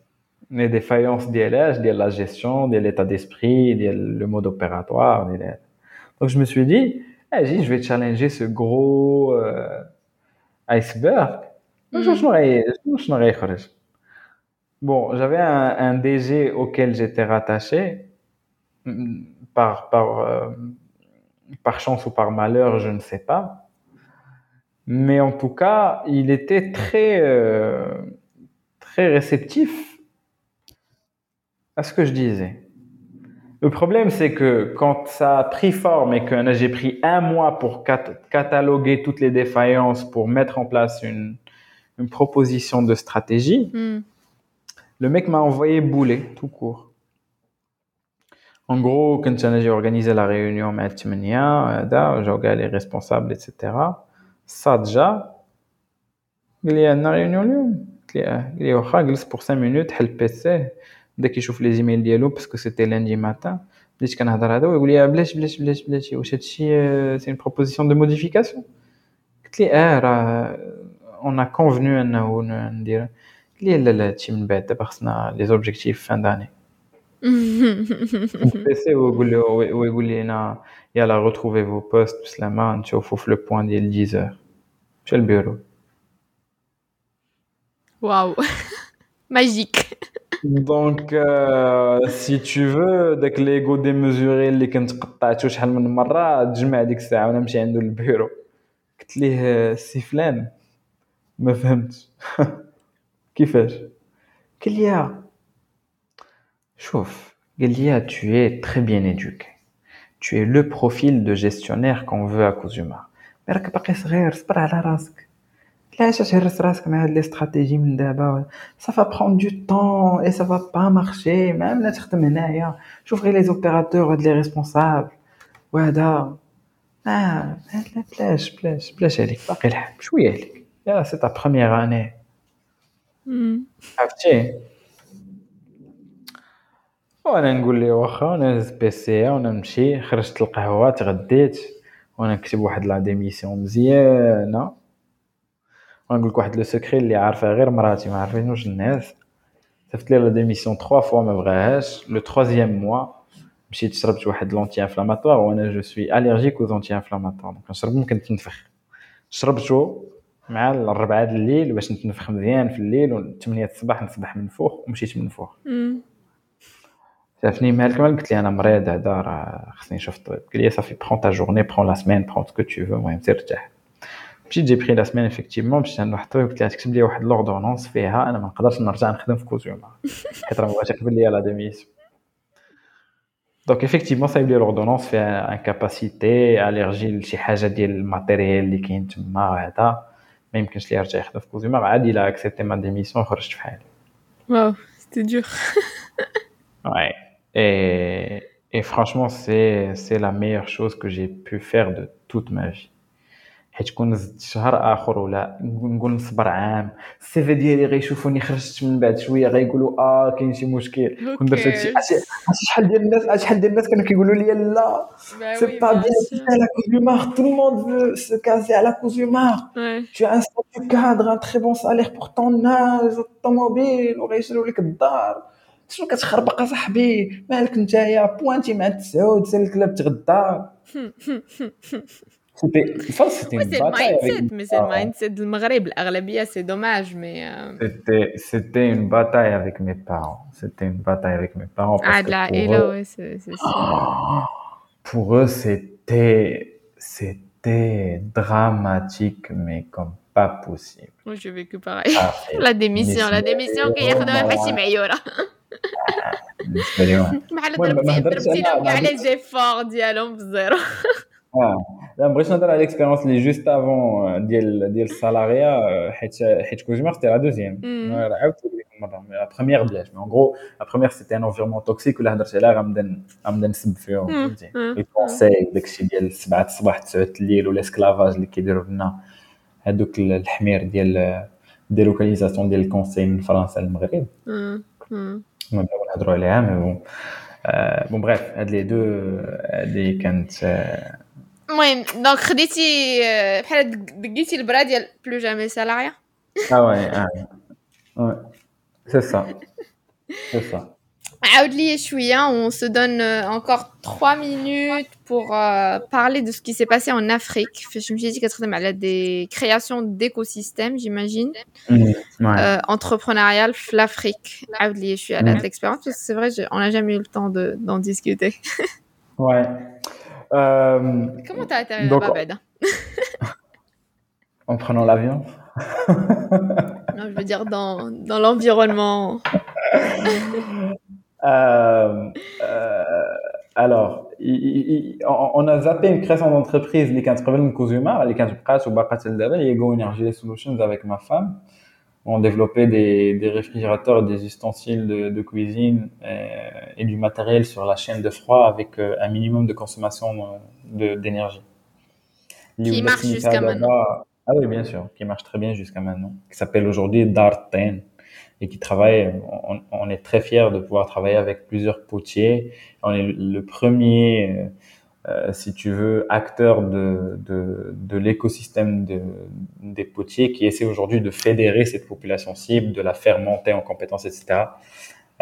[SPEAKER 2] les défaillances de la gestion, de l'état d'esprit, le mode opératoire. Donc je me suis dit, ah, je vais challenger ce gros euh, iceberg. Mm. Bon, j'avais un, un, DG auquel j'étais rattaché, mm, par, par, euh, par chance ou par malheur, je ne sais pas. Mais en tout cas, il était très, euh, très réceptif à ce que je disais. Le problème, c'est que quand ça a pris forme et que j'ai pris un mois pour cataloguer toutes les défaillances, pour mettre en place une, une proposition de stratégie, hmm. le mec m'a envoyé bouler, tout court. En gros, quand j'ai organisé la réunion, j'ai regardé les responsables, etc. Ça déjà, il y a une réunion, il y a pour 5 minutes, le PC. بدا كيشوف لي زيميل ديالو باسكو سيتي لاندي ماتان بديت كنهضر هذا ويقول لي بلاش بلاش بلاش بلاش واش هادشي سي اون بروبوزيسيون دو موديفيكاسيون قلت لي اه راه اون ا كونفنو انه ندير قال لي لا لا هادشي من بعد دابا خصنا لي زوبجيكتيف فان داني بيسي ويقول لي ويقول لي انا يلا روتروفي فو بوست بسلامه نشوفو في لو بوان ديال 10 مشى البيرو
[SPEAKER 1] Waouh Magique
[SPEAKER 2] Donc, euh, si tu veux, داك ليغو ديميزوري اللي كنت قطعته شحال من مره تجمع ديك الساعه وانا نمشي عنده للبيرو قلت ليه سي فلان ما فهمتش كيفاش قال لي شوف قال لي tu es très bien éduqué tu es le profil de gestionnaire qu'on veut à Kuzuma mais راك باقي صغير صبر على راسك علاش تهرس راسك مع هاد لي استراتيجي من دابا ça va prendre du temps et ça va pas marcher ما لا تخدم هنايا شوف غير لي زوبيراتور هاد لي ريسبونسابل وهذا اه بلاش بلاش بلاش عليك باقي الحال شويه عليك يا سي تا بروميير اني عرفتي وانا نقول لي واخا وانا هز بيسي وانا نمشي خرجت القهوه تغديت وانا نكتب واحد لا ديميسيون مزيانه ونقول لك واحد لو سكري اللي عارفها غير مراتي ما عارفينوش الناس. صيفط لي لا ديميسيون 3 فوا ما بغاهاش. لو تروازيام موا مشيت شربت واحد لونتي انفلاماتوار وأنا جو سوي اليرجيك أو زونتي انفلاماتوار دونك نشرب ممكن تنفخ. شربتو مع الربعة الليل باش نتنفخ مزيان في الليل و 8 الصباح نصبح منفوخ ومشيت منفوخ شافني مالك مال قلت لي أنا مريض هذا راه خصني نشوف الطبيب. قال لي صافي برون تا جورني برون لا سيمين برون سكو تو فو المهم سير ارتاح. مشيت جي بري لا سيمين افكتيفمون مشيت عند واحد الطبيب قلت له تكتب لي واحد لوردونونس فيها انا ما نقدرش نرجع نخدم في كوزيوما حيت راه مبغاش يقبل لي لا ديميسيون دونك افكتيفمون صايب لي لوردونونس فيها انكاباسيتي اليرجي لشي حاجه ديال الماتيريال اللي كاين تما وهذا ما يمكنش ليه يرجع يخدم في كوزيوما عادي لا اكسبتي ما ديميسيون خرجت في حالي
[SPEAKER 1] واو سيتي دور
[SPEAKER 2] Ouais. Et, et franchement, c'est, c'est la meilleure chose que j'ai pu faire de toute ma vie. حيت كون زدت شهر آخر ولا نقول نصبر عام السي في ديالي غيشوفوني خرجت من بعد شوية غيقولوا آه كاين شي مشكل. كون درت هادشي شحال ديال الناس شحال ديال الناس كانوا كيقولوا لي لا. سي با بيان لا كوزيومار تو الموند سو كازي على tu as un statut cadre un très bon salaire pour ton âge الطوموبيل وغيشريو لك الدار شنو كتخربق اصاحبي مالك نتايا بوانتي مع التسعود سير الكلاب تغدى C'était, ça, c'était une
[SPEAKER 1] c'est le
[SPEAKER 2] bataille avec
[SPEAKER 1] mindset,
[SPEAKER 2] mes
[SPEAKER 1] mais c'est le
[SPEAKER 2] parents.
[SPEAKER 1] mindset du Maghreb. L'Arabia, c'est dommage, mais. euh,
[SPEAKER 2] C'était, c'était une bataille avec mes parents. C'était une bataille avec mes parents. Parce
[SPEAKER 1] Ah,
[SPEAKER 2] que
[SPEAKER 1] de la
[SPEAKER 2] pour,
[SPEAKER 1] et là,
[SPEAKER 2] eux,
[SPEAKER 1] ouais, c'est c'est ça.
[SPEAKER 2] pour eux, c'était, c'était dramatique, mais comme pas possible.
[SPEAKER 1] Moi, j'ai vécu pareil.
[SPEAKER 2] Ah,
[SPEAKER 1] La démission, la
[SPEAKER 2] Mais
[SPEAKER 1] démission
[SPEAKER 2] c'est-
[SPEAKER 1] كي ياخذوها
[SPEAKER 2] voilà.
[SPEAKER 1] بحال شي معيوره
[SPEAKER 2] بالنسبة لي واحد.
[SPEAKER 1] بحال
[SPEAKER 2] المهم،
[SPEAKER 1] ضربتي
[SPEAKER 2] ما هدرتش
[SPEAKER 1] ضربتي لهم
[SPEAKER 2] أنا-
[SPEAKER 1] كاع
[SPEAKER 2] أنا
[SPEAKER 1] لي زيفور ديالهم في الزيرو
[SPEAKER 2] اه لا بغيت نهضر على ليكسبيريونس اللي جوست افون ديال ديال السالاريا حيت حيت كوزيمار سيتي لا دوزيام
[SPEAKER 1] مم.
[SPEAKER 2] عاودت ديك المره لا بروميير بلاش مي اون غرو لا بروميير سيتي ان انفيرمون توكسيك ولا هضرت عليها غنبدا غنبدا نسب فيهم
[SPEAKER 1] مم.
[SPEAKER 2] فهمتي
[SPEAKER 1] مم.
[SPEAKER 2] لي كونساي داكشي ديال 7 الصباح 9 الليل والاسكلافاج اللي كيديروا لنا هذوك الحمير ديال ديلوكاليزاسيون ديال الكونساي من فرنسا للمغرب
[SPEAKER 1] مم. مم.
[SPEAKER 2] ما نبغيو نهضروا عليها مي بون آه، بون بريف هاد لي دو هادي كانت آه،
[SPEAKER 1] المهم دونك خديتي آه، بحال دق- دقيتي البرا ديال بلو جامي سالاريا
[SPEAKER 2] Ah ouais, ah ouais. Ouais. C'est ça. C'est ça.
[SPEAKER 1] عاود لي شويه on se donne euh, encore 3 minutes pour euh, parler de ce qui s'est passé en Afrique فاش مشيتي كتخدم على des créations d'écosystèmes j'imagine
[SPEAKER 2] Ouais.
[SPEAKER 1] euh, entrepreneurial في l'Afrique عاود لي شويه على
[SPEAKER 2] Mm.
[SPEAKER 1] هاد l'expérience parce que c'est vrai j'ai- on n'a jamais eu le temps de d'en discuter
[SPEAKER 2] Ouais. Euh,
[SPEAKER 1] Comment t'as atterri
[SPEAKER 2] donc,
[SPEAKER 1] à
[SPEAKER 2] En prenant l'avion.
[SPEAKER 1] non, je veux dire dans, l'environnement.
[SPEAKER 2] Euh, euh, alors, on, a zappé une création d'entreprise, les 15 problèmes de les 15 prêts Dabel, Ego Energy Solutions avec ma femme. On développait des, des réfrigérateurs et des ustensiles de, de cuisine euh, et, du matériel sur la chaîne de froid avec euh, un minimum de consommation euh, de- d'énergie.
[SPEAKER 1] Qui marche jusqu'à maintenant.
[SPEAKER 2] Ah oui, bien sûr, qui marche très bien jusqu'à maintenant. Qui s'appelle aujourd'hui Darten et qui travaille. On, on est très fiers de pouvoir travailler avec plusieurs potiers. On est le premier, si tu veux, acteur de, de, de l'écosystème de, des potiers qui essaie aujourd'hui de fédérer cette population cible, de la faire monter en compétences, etc.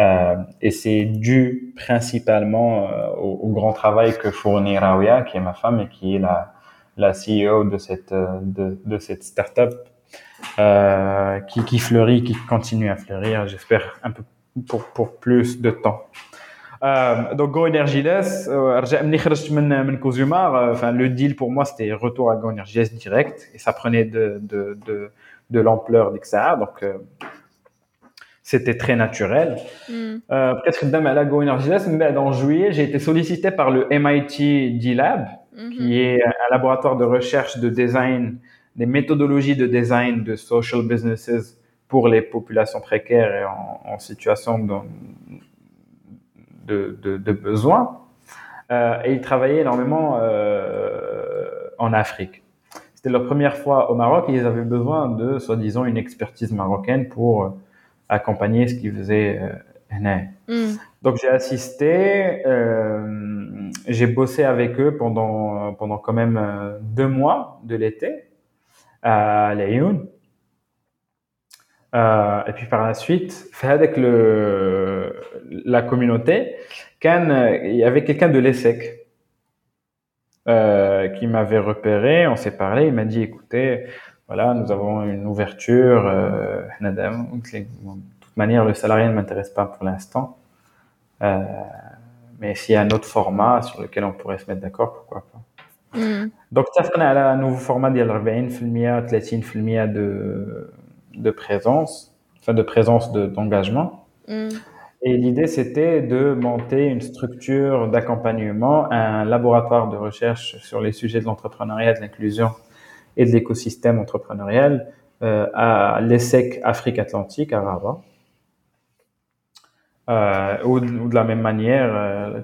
[SPEAKER 2] Euh, et c'est dû principalement euh, au, au grand travail que fournit Rawia, qui est ma femme et qui est la, la CEO de cette, euh, de, de cette startup qui, qui fleurit, qui continue à fleurir, j'espère un peu pour, pour plus de temps. Donc Go Energyless, enfin le deal pour moi c'était retour à Go Energyless direct et ça prenait de de de, de l'ampleur d'XA donc c'était très naturel. Mm. Euh, Peut-être que à la Go Energyless, mais en juillet, j'ai été sollicité par le MIT D-Lab, mm-hmm. qui est un laboratoire de recherche de design, des méthodologies de design de social businesses pour les populations précaires et en, situation de, de, de, besoin. Euh, et ils travaillaient énormément euh, en Afrique. C'était leur première fois au Maroc et ils avaient besoin de, soi-disant, une expertise marocaine pour accompagner ce qu'ils faisaient euh, Donc j'ai assisté, euh, j'ai bossé avec eux pendant pendant quand même euh, deux mois de l'été à Lyon. Euh, et puis par la suite, fait avec le la communauté, quand il y avait quelqu'un de l'ESSEC euh, qui m'avait repéré, on s'est parlé, il m'a dit écoutez, voilà, nous avons une ouverture. Euh, de toute manière, le salarié ne m'intéresse pas pour l'instant. Euh, mais s'il y a un autre format sur lequel on pourrait se mettre d'accord, pourquoi pas. Mm. Donc, ça a un nouveau format de 40%, 30% de, de présence, enfin de présence d'engagement. De. Et l'idée, c'était de monter une structure d'accompagnement, un laboratoire de recherche sur les sujets de l'entrepreneuriat, de l'inclusion et de l'écosystème entrepreneurial euh, à l'ESSEC Afrique-Atlantique à Rabat. Euh, ou, de la même manière, euh,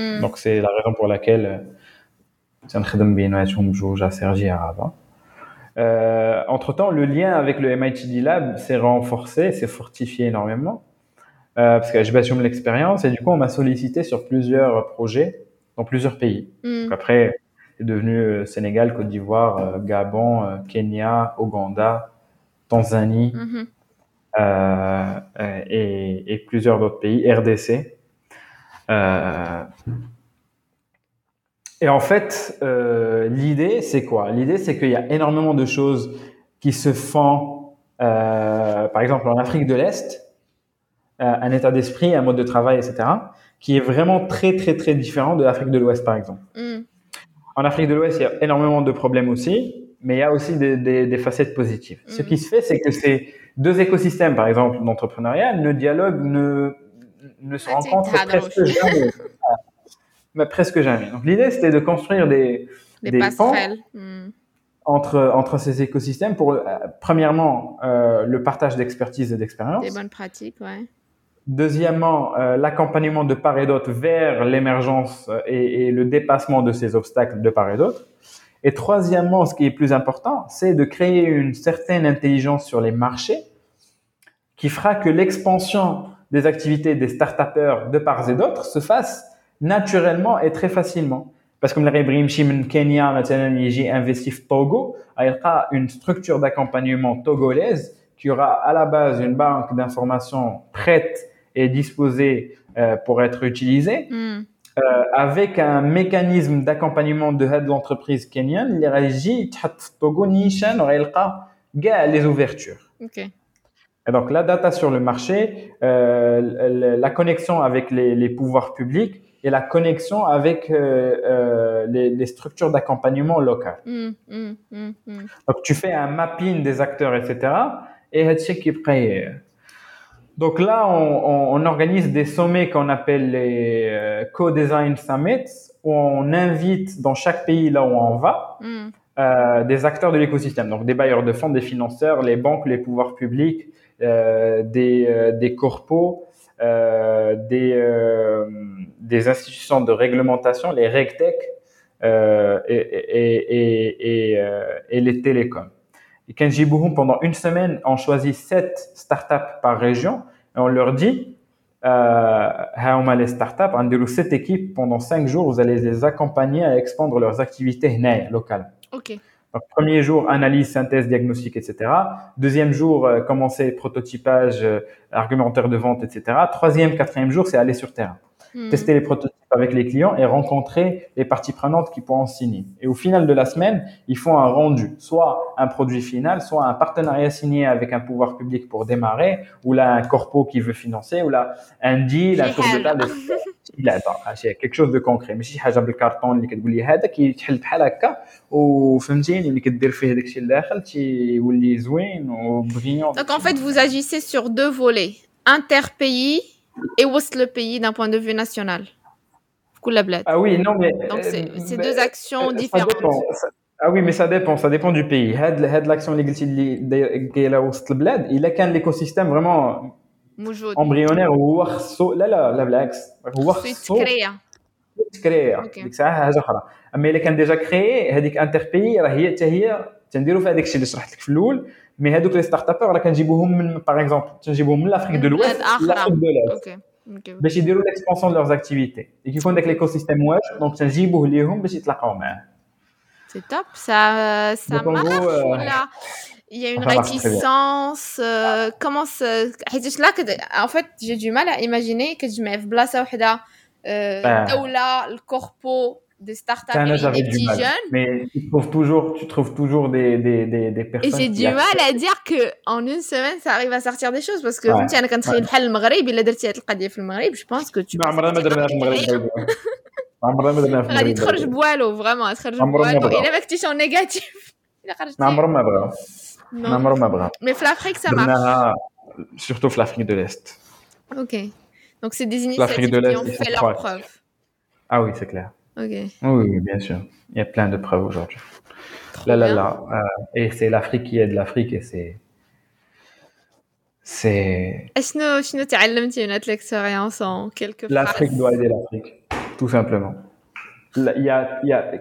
[SPEAKER 2] mm. donc c'est la raison pour laquelle euh, un à Sergi à Rabat. Euh, entre temps, le lien avec le MIT Lab s'est renforcé, s'est fortifié énormément, euh, parce que j'ai passé l'expérience et du coup, on m'a sollicité sur plusieurs projets dans plusieurs pays. Mm. Donc après, est devenu euh, Sénégal, Côte d'Ivoire, Gabon, Kenya, Ouganda, Tanzanie mhm. et, et, plusieurs d'autres pays, RDC. Et en fait, l'idée, c'est quoi? L'idée, c'est qu'il y a énormément de choses qui se font, par exemple, en Afrique de l'Est, un état d'esprit, un mode de travail, etc., qui est vraiment très, très, très différent de l'Afrique de l'Ouest, par exemple. Mm. En Afrique de l'Ouest, il y a énormément de problèmes aussi, mais il y a aussi des, facettes positives. Ce qui se fait, c'est que ces deux écosystèmes, par exemple, d'entrepreneuriat, le dialogue ne, ne se rencontre presque jamais. mais presque jamais. Donc l'idée, c'était de construire des,
[SPEAKER 1] des, passerelles. Hmm.
[SPEAKER 2] Entre, entre ces écosystèmes pour, euh, premièrement, euh, le partage d'expertise et d'expérience.
[SPEAKER 1] Des bonnes pratiques, ouais.
[SPEAKER 2] Deuxièmement, euh, l'accompagnement de part et d'autre vers l'émergence et, le dépassement de ces obstacles de part et d'autre. Et troisièmement, ce qui est plus important, c'est de créer une certaine intelligence sur les marchés qui fera que l'expansion des activités des start-upers de part et d'autre se fasse naturellement et très facilement. Parce que comme l'Ibrahim Shimen Kenya, maintenant, il investi Togo, il y aura une structure d'accompagnement togolaise qui aura à la base une banque d'informations prête est disposé euh, pour être utilisé. Hmm. Euh, avec un mécanisme d'accompagnement de l'entreprise kenyane, les régies les ouvertures. Et donc la data sur le marché, euh, la connexion avec les, pouvoirs publics et la connexion avec les, structures d'accompagnement locales. Hmm, hmm, donc tu fais un mapping des acteurs, etc. Et qui donc là, on, on, organise des sommets qu'on appelle les euh, Co-Design Summits, où on invite dans chaque pays là où on va euh, des acteurs de l'écosystème, donc des bailleurs de fonds, des financeurs, les banques, les pouvoirs publics, euh, des, euh, des corpos, euh, des, des institutions de réglementation, les RegTech et, les télécoms. Et quand j'ai pendant une semaine, on choisit sept startups par région et on leur dit, euh, les startups, on sept équipes pendant cinq jours, vous allez les accompagner à expandre leurs activités locales. Premier jour, analyse, synthèse, diagnostic, etc. Deuxième jour, euh, commencer prototypage, euh, argumentaire de vente, etc. Troisième, quatrième jour, c'est aller sur terrain. Hmm. Tester les prototypes avec les clients et rencontrer les parties prenantes qui pourront signer. Et au final de la semaine, ils font un rendu, soit un produit final, soit un partenariat signé avec un pouvoir public pour démarrer, ou là un corpo qui veut financer, ou là un deal, un tour de table. لا شي quelque chose de concret ماشي شي حاجه بالكارطون اللي كتقول لي هذا كيتحل بحال هكا وفهمتيني ملي كدير فيه داكشي لداخل تيولي زوين وبغيون
[SPEAKER 1] Donc en fait vous agissez sur deux volets interpays et وسط le pays d'un point de vue national
[SPEAKER 2] ah oui, non, mais.
[SPEAKER 1] Donc, c'est euh, deux actions différentes.
[SPEAKER 2] ah oui, mais ça dépend, ça dépend du pays. L'action qui est là au bled, il a qu'un écosystème vraiment embryonnaire ou là là la blague
[SPEAKER 1] créé
[SPEAKER 2] créé ديك الساعه حاجه اخرى اما الا كان ديجا كريي هذيك انتربي راه هي حتى هي تنديروا في هذاك الشيء اللي شرحت لك في الاول مي هذوك لي ستارت اب راه كنجيبوهم من باغ اكزومبل تنجيبوهم من لافريك دو لويست لافريك دو ليست باش يديروا l'expansion de leurs activités et كيكون داك l'écosystème واش دونك تنجيبوه ليهم باش يتلاقاو معاه
[SPEAKER 1] C'est top, ça, ça marche ou là il y a une réticence euh, comment ça là que en fait j'ai du mal à imaginer que je mets بلاصه وحده دولة الكوربو des startups et des petits jeunes.
[SPEAKER 2] Mais tu trouves toujours, tu trouves toujours des, des, des, des personnes.
[SPEAKER 1] Et j'ai du mal à dire que en une semaine, ça arrive à sortir des choses parce que quand tu as un الحل المغرب الا درتي هاد القضيه في المغرب je pense que tu
[SPEAKER 2] ما عمرنا ما درناها في المغرب عمرنا ما درناها في
[SPEAKER 1] المغرب غادي تخرج بوالو فريمون تخرج بوالو الا ما كنتيش اون نيجاتيف
[SPEAKER 2] الا خرجتي ما عمرهم ما بغاو ما عمرهم ما بغاو
[SPEAKER 1] مي في لافريك سا مارش
[SPEAKER 2] surtout في l'Afrique de l'Est.
[SPEAKER 1] Ok. Donc c'est des initiatives qui ont fait leur preuve.
[SPEAKER 2] Ah oui, c'est clair.
[SPEAKER 1] Oui,
[SPEAKER 2] oui, bien sûr. Il y a plein de preuves aujourd'hui. Là, là, là. Et c'est l'Afrique qui aide l'Afrique et c'est. C'est.
[SPEAKER 1] Expérience en quelques
[SPEAKER 2] L'Afrique doit aider l'Afrique, tout simplement. Il y a, il y a,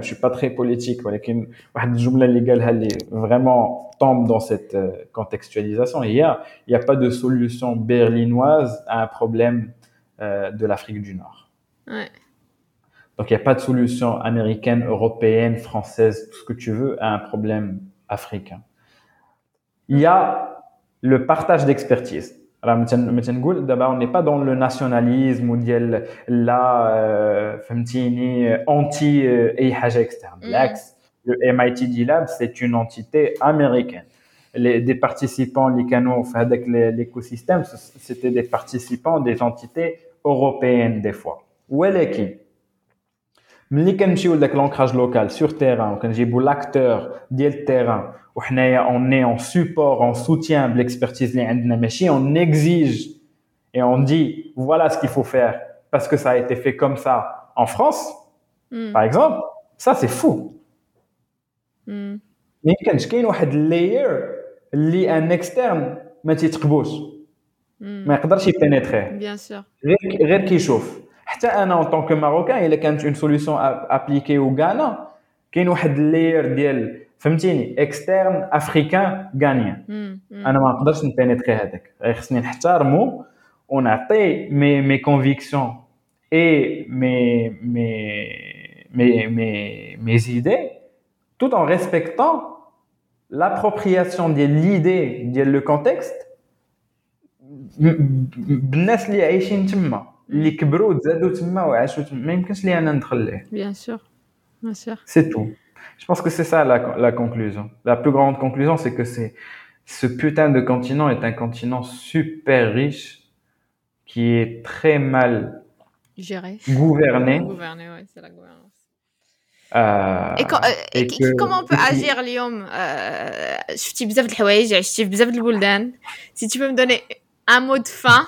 [SPEAKER 2] je suis pas très politique, légale, vraiment tombe dans cette euh, contextualisation. Il y a, il y a pas de solution berlinoise à un problème euh, de l'Afrique du Nord. Donc, il n'y a pas de solution américaine, européenne, française, tout ce que tu veux à un problème africain. Il y a le partage d'expertise. D'abord, on n'est pas dans le nationalisme ou la euh, anti euh, externe. Mm. Le MIT Lab, c'est une entité américaine. Les, des participants, les canaux, l'écosystème, c'était des participants des entités européennes des fois. ولكن ملي كنمشيو لذاك لونكراج لوكال سور تيران وكنجيبو لاكتور ديال التيران وحنايا اون ني اون سوبور اون سوتيان بليكسبرتيز اللي عندنا ماشي اون اكزيج et on dit voilà ce qu'il faut faire parce que ça a été fait comme ça en France mm. par exemple ça c'est fou mm. ما كانش كاين واحد اللاير اللي ان اكسترن ما تيتقبوش ما يقدرش يبينيتريه
[SPEAKER 1] بيان سور
[SPEAKER 2] غير غير كيشوف حتى انا اون طونك ماروكان الا كانت اون سوليسيون ابليكي و غانا كاين واحد اللاير ديال فهمتيني اكسترن افريكان غانيان انا ما نقدرش نبينيتري هذاك خصني نحترمو ونعطي مي مي كونفيكسيون اي مي مي مي مي مي زيدي tout en respectant l'appropriation ديال ليدي ديال لو كونتكست بالناس اللي عايشين تما اللي كبروا تزادوا تما وعاشوا تما ما يمكنش لي انا ندخل ليه
[SPEAKER 1] بيان سور بيان سور
[SPEAKER 2] سي تو Je pense que c'est ça la, la conclusion. La plus grande conclusion, c'est que c'est ce putain de continent est un continent super riche qui est très mal
[SPEAKER 1] géré,
[SPEAKER 2] gouverné.
[SPEAKER 1] Gouverné, ouais, c'est la gouvernance. Euh, et, quand, euh, et que, comment on peut agir اليوم شفتي بزاف د الحوايج عشتي في بزاف د البلدان si tu peux me donner un mot de fin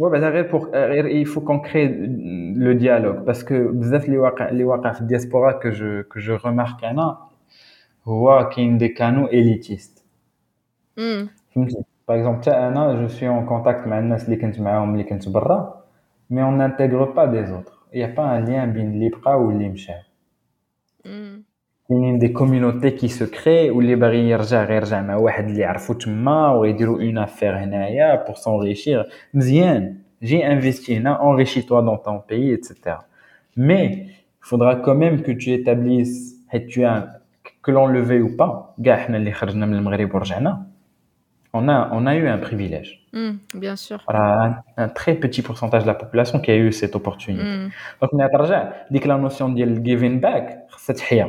[SPEAKER 2] Ouais, pour, il faut qu'on crée le dialogue parce que بزاف اللي واقع اللي واقع في الدياسبورا que je que je remarque انا هو كاين دي كانو élitiste Par exemple, je suis en contact avec les gens qui sont معاهم mais on n'intègre pas des autres. Il n'y a pas un lien entre اللي ou اللي Il y a des communautés qui se créent où les باغي يرجع غير يرجع مع واحد اللي يعرفو تما ويديروا une affaire هنايا pour s'enrichir. مزيان, j'ai investi là, enrichis-toi dans ton pays, etc. Mais il faudra quand même que tu établisses, tu as, que l'on le veuille ou pas, كاع حنا اللي خرجنا من المغرب ورجعنا on a, on a eu un privilège.
[SPEAKER 1] Mm, bien sûr.
[SPEAKER 2] Voilà, un, un, très petit pourcentage de la population qui a eu cette opportunité. Mm. Donc, on a dit que la notion de giving back, c'est تحيا.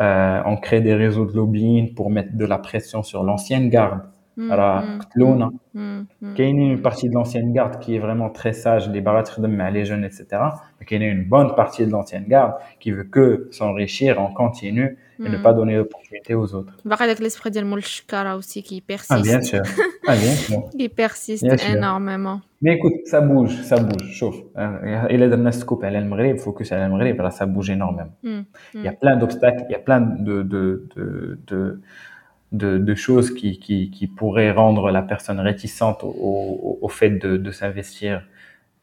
[SPEAKER 2] Euh, on crée des réseaux de lobbying pour mettre de la pression sur l'ancienne garde. Mm, Alors, mm, mm, qu'il y a une partie de l'ancienne garde qui est vraiment très sage, les de les jeunes, etc. Mais il y a une bonne partie de l'ancienne garde qui veut que s'enrichir en continu et mmh. ne mm. pas donner l'opportunité aux autres.
[SPEAKER 1] Bah, l'esprit de Molchkara aussi qui persiste.
[SPEAKER 2] Ah, bien sûr. Ah, bien sûr.
[SPEAKER 1] qui persiste énormément.
[SPEAKER 2] Mais écoute, ça bouge, ça bouge. Chauffe. Et là, dans ce couple, à l'Almaghreb, focus à l'Almaghreb, ça bouge énormément. Mm, mm. Il y a plein d'obstacles, il y a plein de, de, de, de choses qui, qui, pourraient rendre la personne réticente au, au, fait de, de s'investir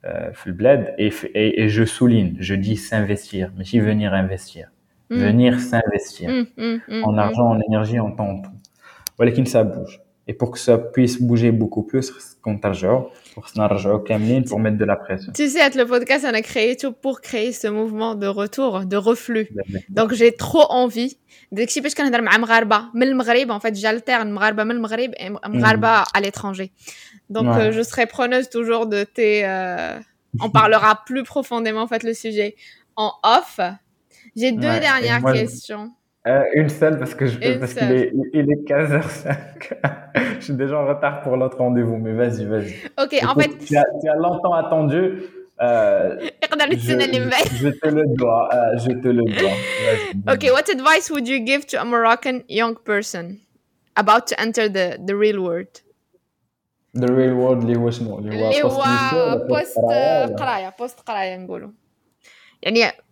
[SPEAKER 2] euh, full bled. Et, et, et, je souligne, je dis s'investir, mais si venir investir. Mm. venir s'investir mm, mm, en argent, en énergie, en temps, en tout. Voilà qu'il ça bouge. Et pour que ça puisse bouger beaucoup plus, quand pour pour mettre de la pression.
[SPEAKER 1] Tu sais, le podcast, on a créé tout pour créer ce mouvement de retour, de reflux. Donc, j'ai trop envie. Dès que je suis en Maghreb, en fait, j'alterne Maghreb, Maghreb et Maghreb à l'étranger. Donc, euh, je serai preneuse toujours de tes, euh, on parlera plus profondément, en fait, le sujet en off. j'ai deux ouais. dernières moi, questions
[SPEAKER 2] euh, une seule parce que je, parce qu'il est, il est 15h05 je suis déjà en retard pour l'autre rendez-vous mais vas-y vas-y
[SPEAKER 1] ok Écoute, en fait
[SPEAKER 2] tu as, tu as longtemps attendu euh, je, te le dois, euh, je te le dois.
[SPEAKER 1] Okay, what advice would you give to a Moroccan young person about to enter the, the real world?
[SPEAKER 2] The real world اللي هو شنو؟
[SPEAKER 1] اللي هو بوست قرايه بوست قرايه نقولوا يعني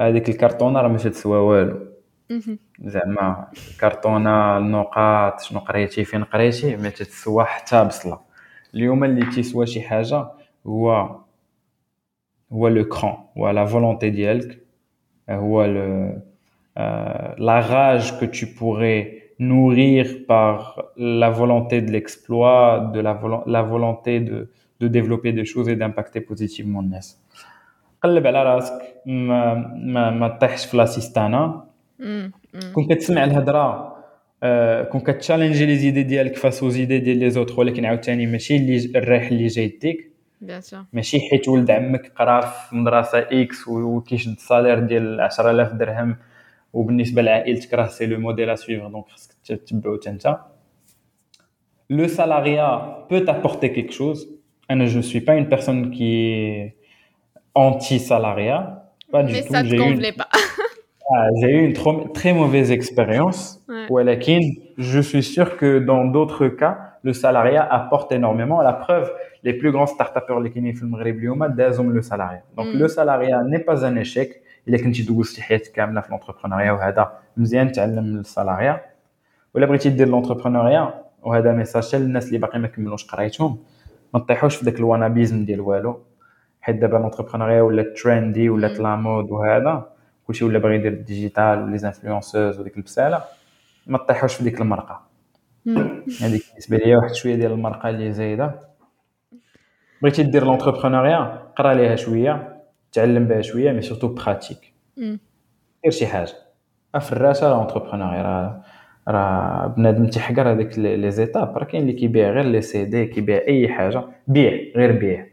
[SPEAKER 2] هذيك الكرتونة راه ماشي تسوى والو زعما كرتونة النقاط شنو قريتي فين قريتي ما تتسوى حتى بصلة اليوم اللي تيسوى شي حاجة هو هو لو كران هو لا فولونتي ديالك هو le, euh, la rage que tu pourrais nourrir par la volonté de l'exploit, de la, vo la volonté de, de développer des choses et d'impacter positivement الناس. قلب على راسك ما ما, ما تطيحش في لاسيستانا كون كتسمع الهضرة كون كتشالنجي لي زيدي ديالك فاس زيدي ديال لي زوتر ولكن عاوتاني ماشي اللي الريح اللي جاي يديك ماشي حيت ولد عمك قرا في مدرسة إكس وكيشد الصالير ديال 10000 درهم وبالنسبة لعائلتك راه سي لو موديل ا سويفر دونك خاصك تتبعو حتى انت. لو سالاريا peut t'apporter quelque chose. أنا جو سوي با اون بيرسون كي anti salariat pas du
[SPEAKER 1] Mais
[SPEAKER 2] tout
[SPEAKER 1] ça te convenait pas
[SPEAKER 2] Ah, j'ai eu une trop, très mauvaise expérience. Ouais. Je suis sûr que dans d'autres cas, le salariat apporte énormément. La preuve, les plus grands start-upers اللي كاينين في المغرب اليوم دازهم لو سالاريا دونك لو سالاريا ني با ان ايشيك الا كنتي دوزتي حياتك كامله في لونتربرونيا وهذا مزيان تعلم السالاريا ولا بغيتي دير لونتربرونيا وهذا ميساج حتى للناس اللي باقي ما كملوش قرايتهم ما تطيحوش في داك الوانابيزم ديال والو حيت دابا لونتربرونيا ولات تريندي ولات لا مود وهذا كلشي ولا باغي يدير الديجيتال ولي زانفلونسوز وديك البسالة ما تطيحوش في ديك المرقة. هذيك بالنسبة ليا واحد شوية ديال المرقة اللي زايدة. بغيتي دير لونتربرونيا قرا ليها شوية تعلم بها شوية مي سورتو براتيك دير شي حاجة. في الراسة لونتربرونيا راه راه بنادم تيحقر هذيك لي زيتاب راه كاين اللي كيبيع غير لي سي دي كيبيع أي حاجة. بيع غير بيع.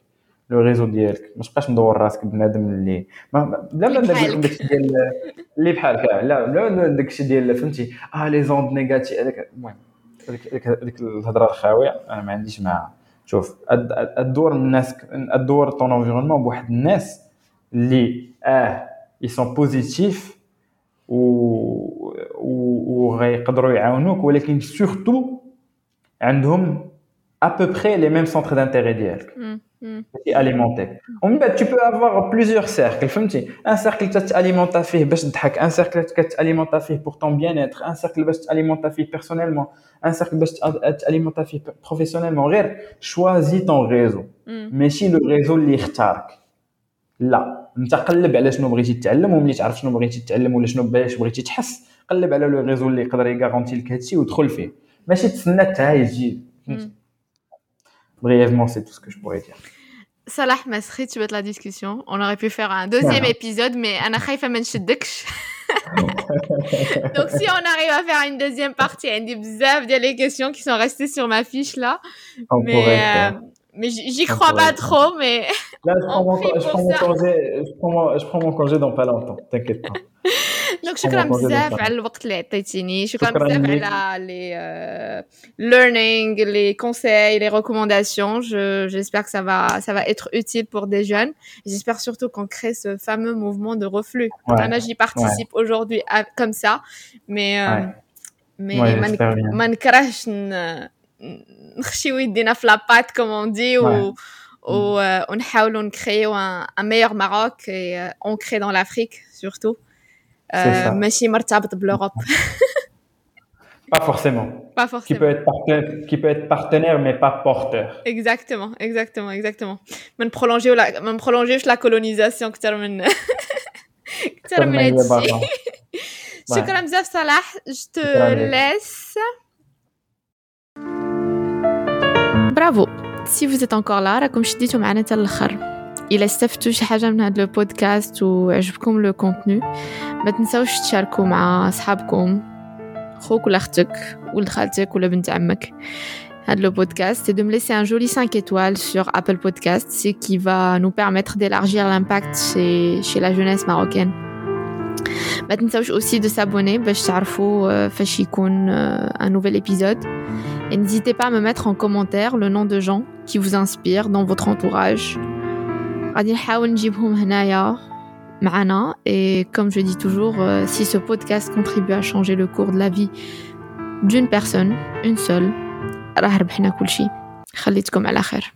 [SPEAKER 2] لو ريزو ديالك. ما تبقاش مدور راسك بنادم اللي ما بلا ما ندير داكشي ديال اللي بحالك لا بلا داكشي ديال فهمتي. آه لي زوند نيجاتيف هذاك المهم هذيك هذيك الهضرة الخاوية أنا ما عنديش معاها شوف الدور الناس الدور طون انفيرونمون بواحد الناس اللي آه اي سون بوزيتيف و وغيقدروا يعاونوك ولكن سورتو عندهم ابو بري لي ميم سونتر دانتيري ديالك. alimenter ومن بعد tu peux avoir plusieurs cercles فهمتي un cercle تتاليمونتا فيه باش تضحك un cercle كتاليمونتا فيه pour ton bien-être un cercle باش تاليمونتا فيه personnellement un cercle باش تاليمونتا فيه professionnellement غير choisis ton réseau ماشي لو ريزو اللي اختارك لا انت قلب على شنو بغيتي تتعلم وملي تعرف شنو بغيتي تتعلم ولا شنو باش بغيتي تحس قلب على لو ريزو اللي يقدر يغارونتي لك هادشي ودخل فيه ماشي تسنى حتى يجي Brièvement, c'est tout ce que je pourrais dire.
[SPEAKER 1] Salah Masri, tu veux de la discussion? On aurait pu faire un deuxième épisode, mais Anna Khaifa Donc, si on arrive à faire une deuxième partie, il y a des questions qui sont restées sur ma fiche là.
[SPEAKER 2] On mais, euh,
[SPEAKER 1] mais j'y crois pas trop, mais.
[SPEAKER 2] Là, je prends, mon, je, prends mon congé, je, prends mon, je prends mon congé dans pas longtemps, t'inquiète pas.
[SPEAKER 1] دونك شكرا بزاف على الوقت اللي عطيتيني شكرا بزاف على لي learning les conseils les recommandations je j'espère que ça va ça va être utile pour des jeunes j'espère surtout qu'on crée ce fameux mouvement de reflux ouais. j'y participe ouais. aujourd'hui comme ça mais euh, ouais. mais ما نكرهش نخشيو يدينا في لابات comme on dit ou ونحاولوا نكريو un, un meilleur Maroc et euh, ancré dans l'Afrique surtout euh, ماشي مرتبط بلوروب
[SPEAKER 2] Pas forcément.
[SPEAKER 1] Pas forcément.
[SPEAKER 2] Qui peut être partenaire, qui peut être partenaire mais pas porteur.
[SPEAKER 1] Exactement, exactement, exactement. من prolonger la من prolonger la colonisation اكثر من اكثر من هادشي. شكرا بزاف صلاح. Je te laisse. Bravo. Si vous êtes encore là, راكم شديتوا معنا حتى الاخر. إلا استفدتوا شي حاجة من هذا البودكاست وعجبكم لو كونتوني ما تنساوش تشاركوا مع أصحابكم خوك ولا أختك ولد خالتك ولا بنت عمك هذا le podcast et de me laisser un joli 5 étoiles sur Apple Podcast, ce qui va nous permettre d'élargir l'impact chez, chez la jeunesse marocaine. ما تنساوش aussi de s'abonner باش تعرفوا فاش يكون un nouvel épisode. Et n'hésitez pas à me mettre en commentaire le nom de gens qui vous inspirent dans votre entourage غادي نحاول نجيبهم هنايا معنا et comme je dis toujours si ce podcast contribue à changer le cours de la vie d'une personne une seule راه ربحنا كل شيء خليتكم على خير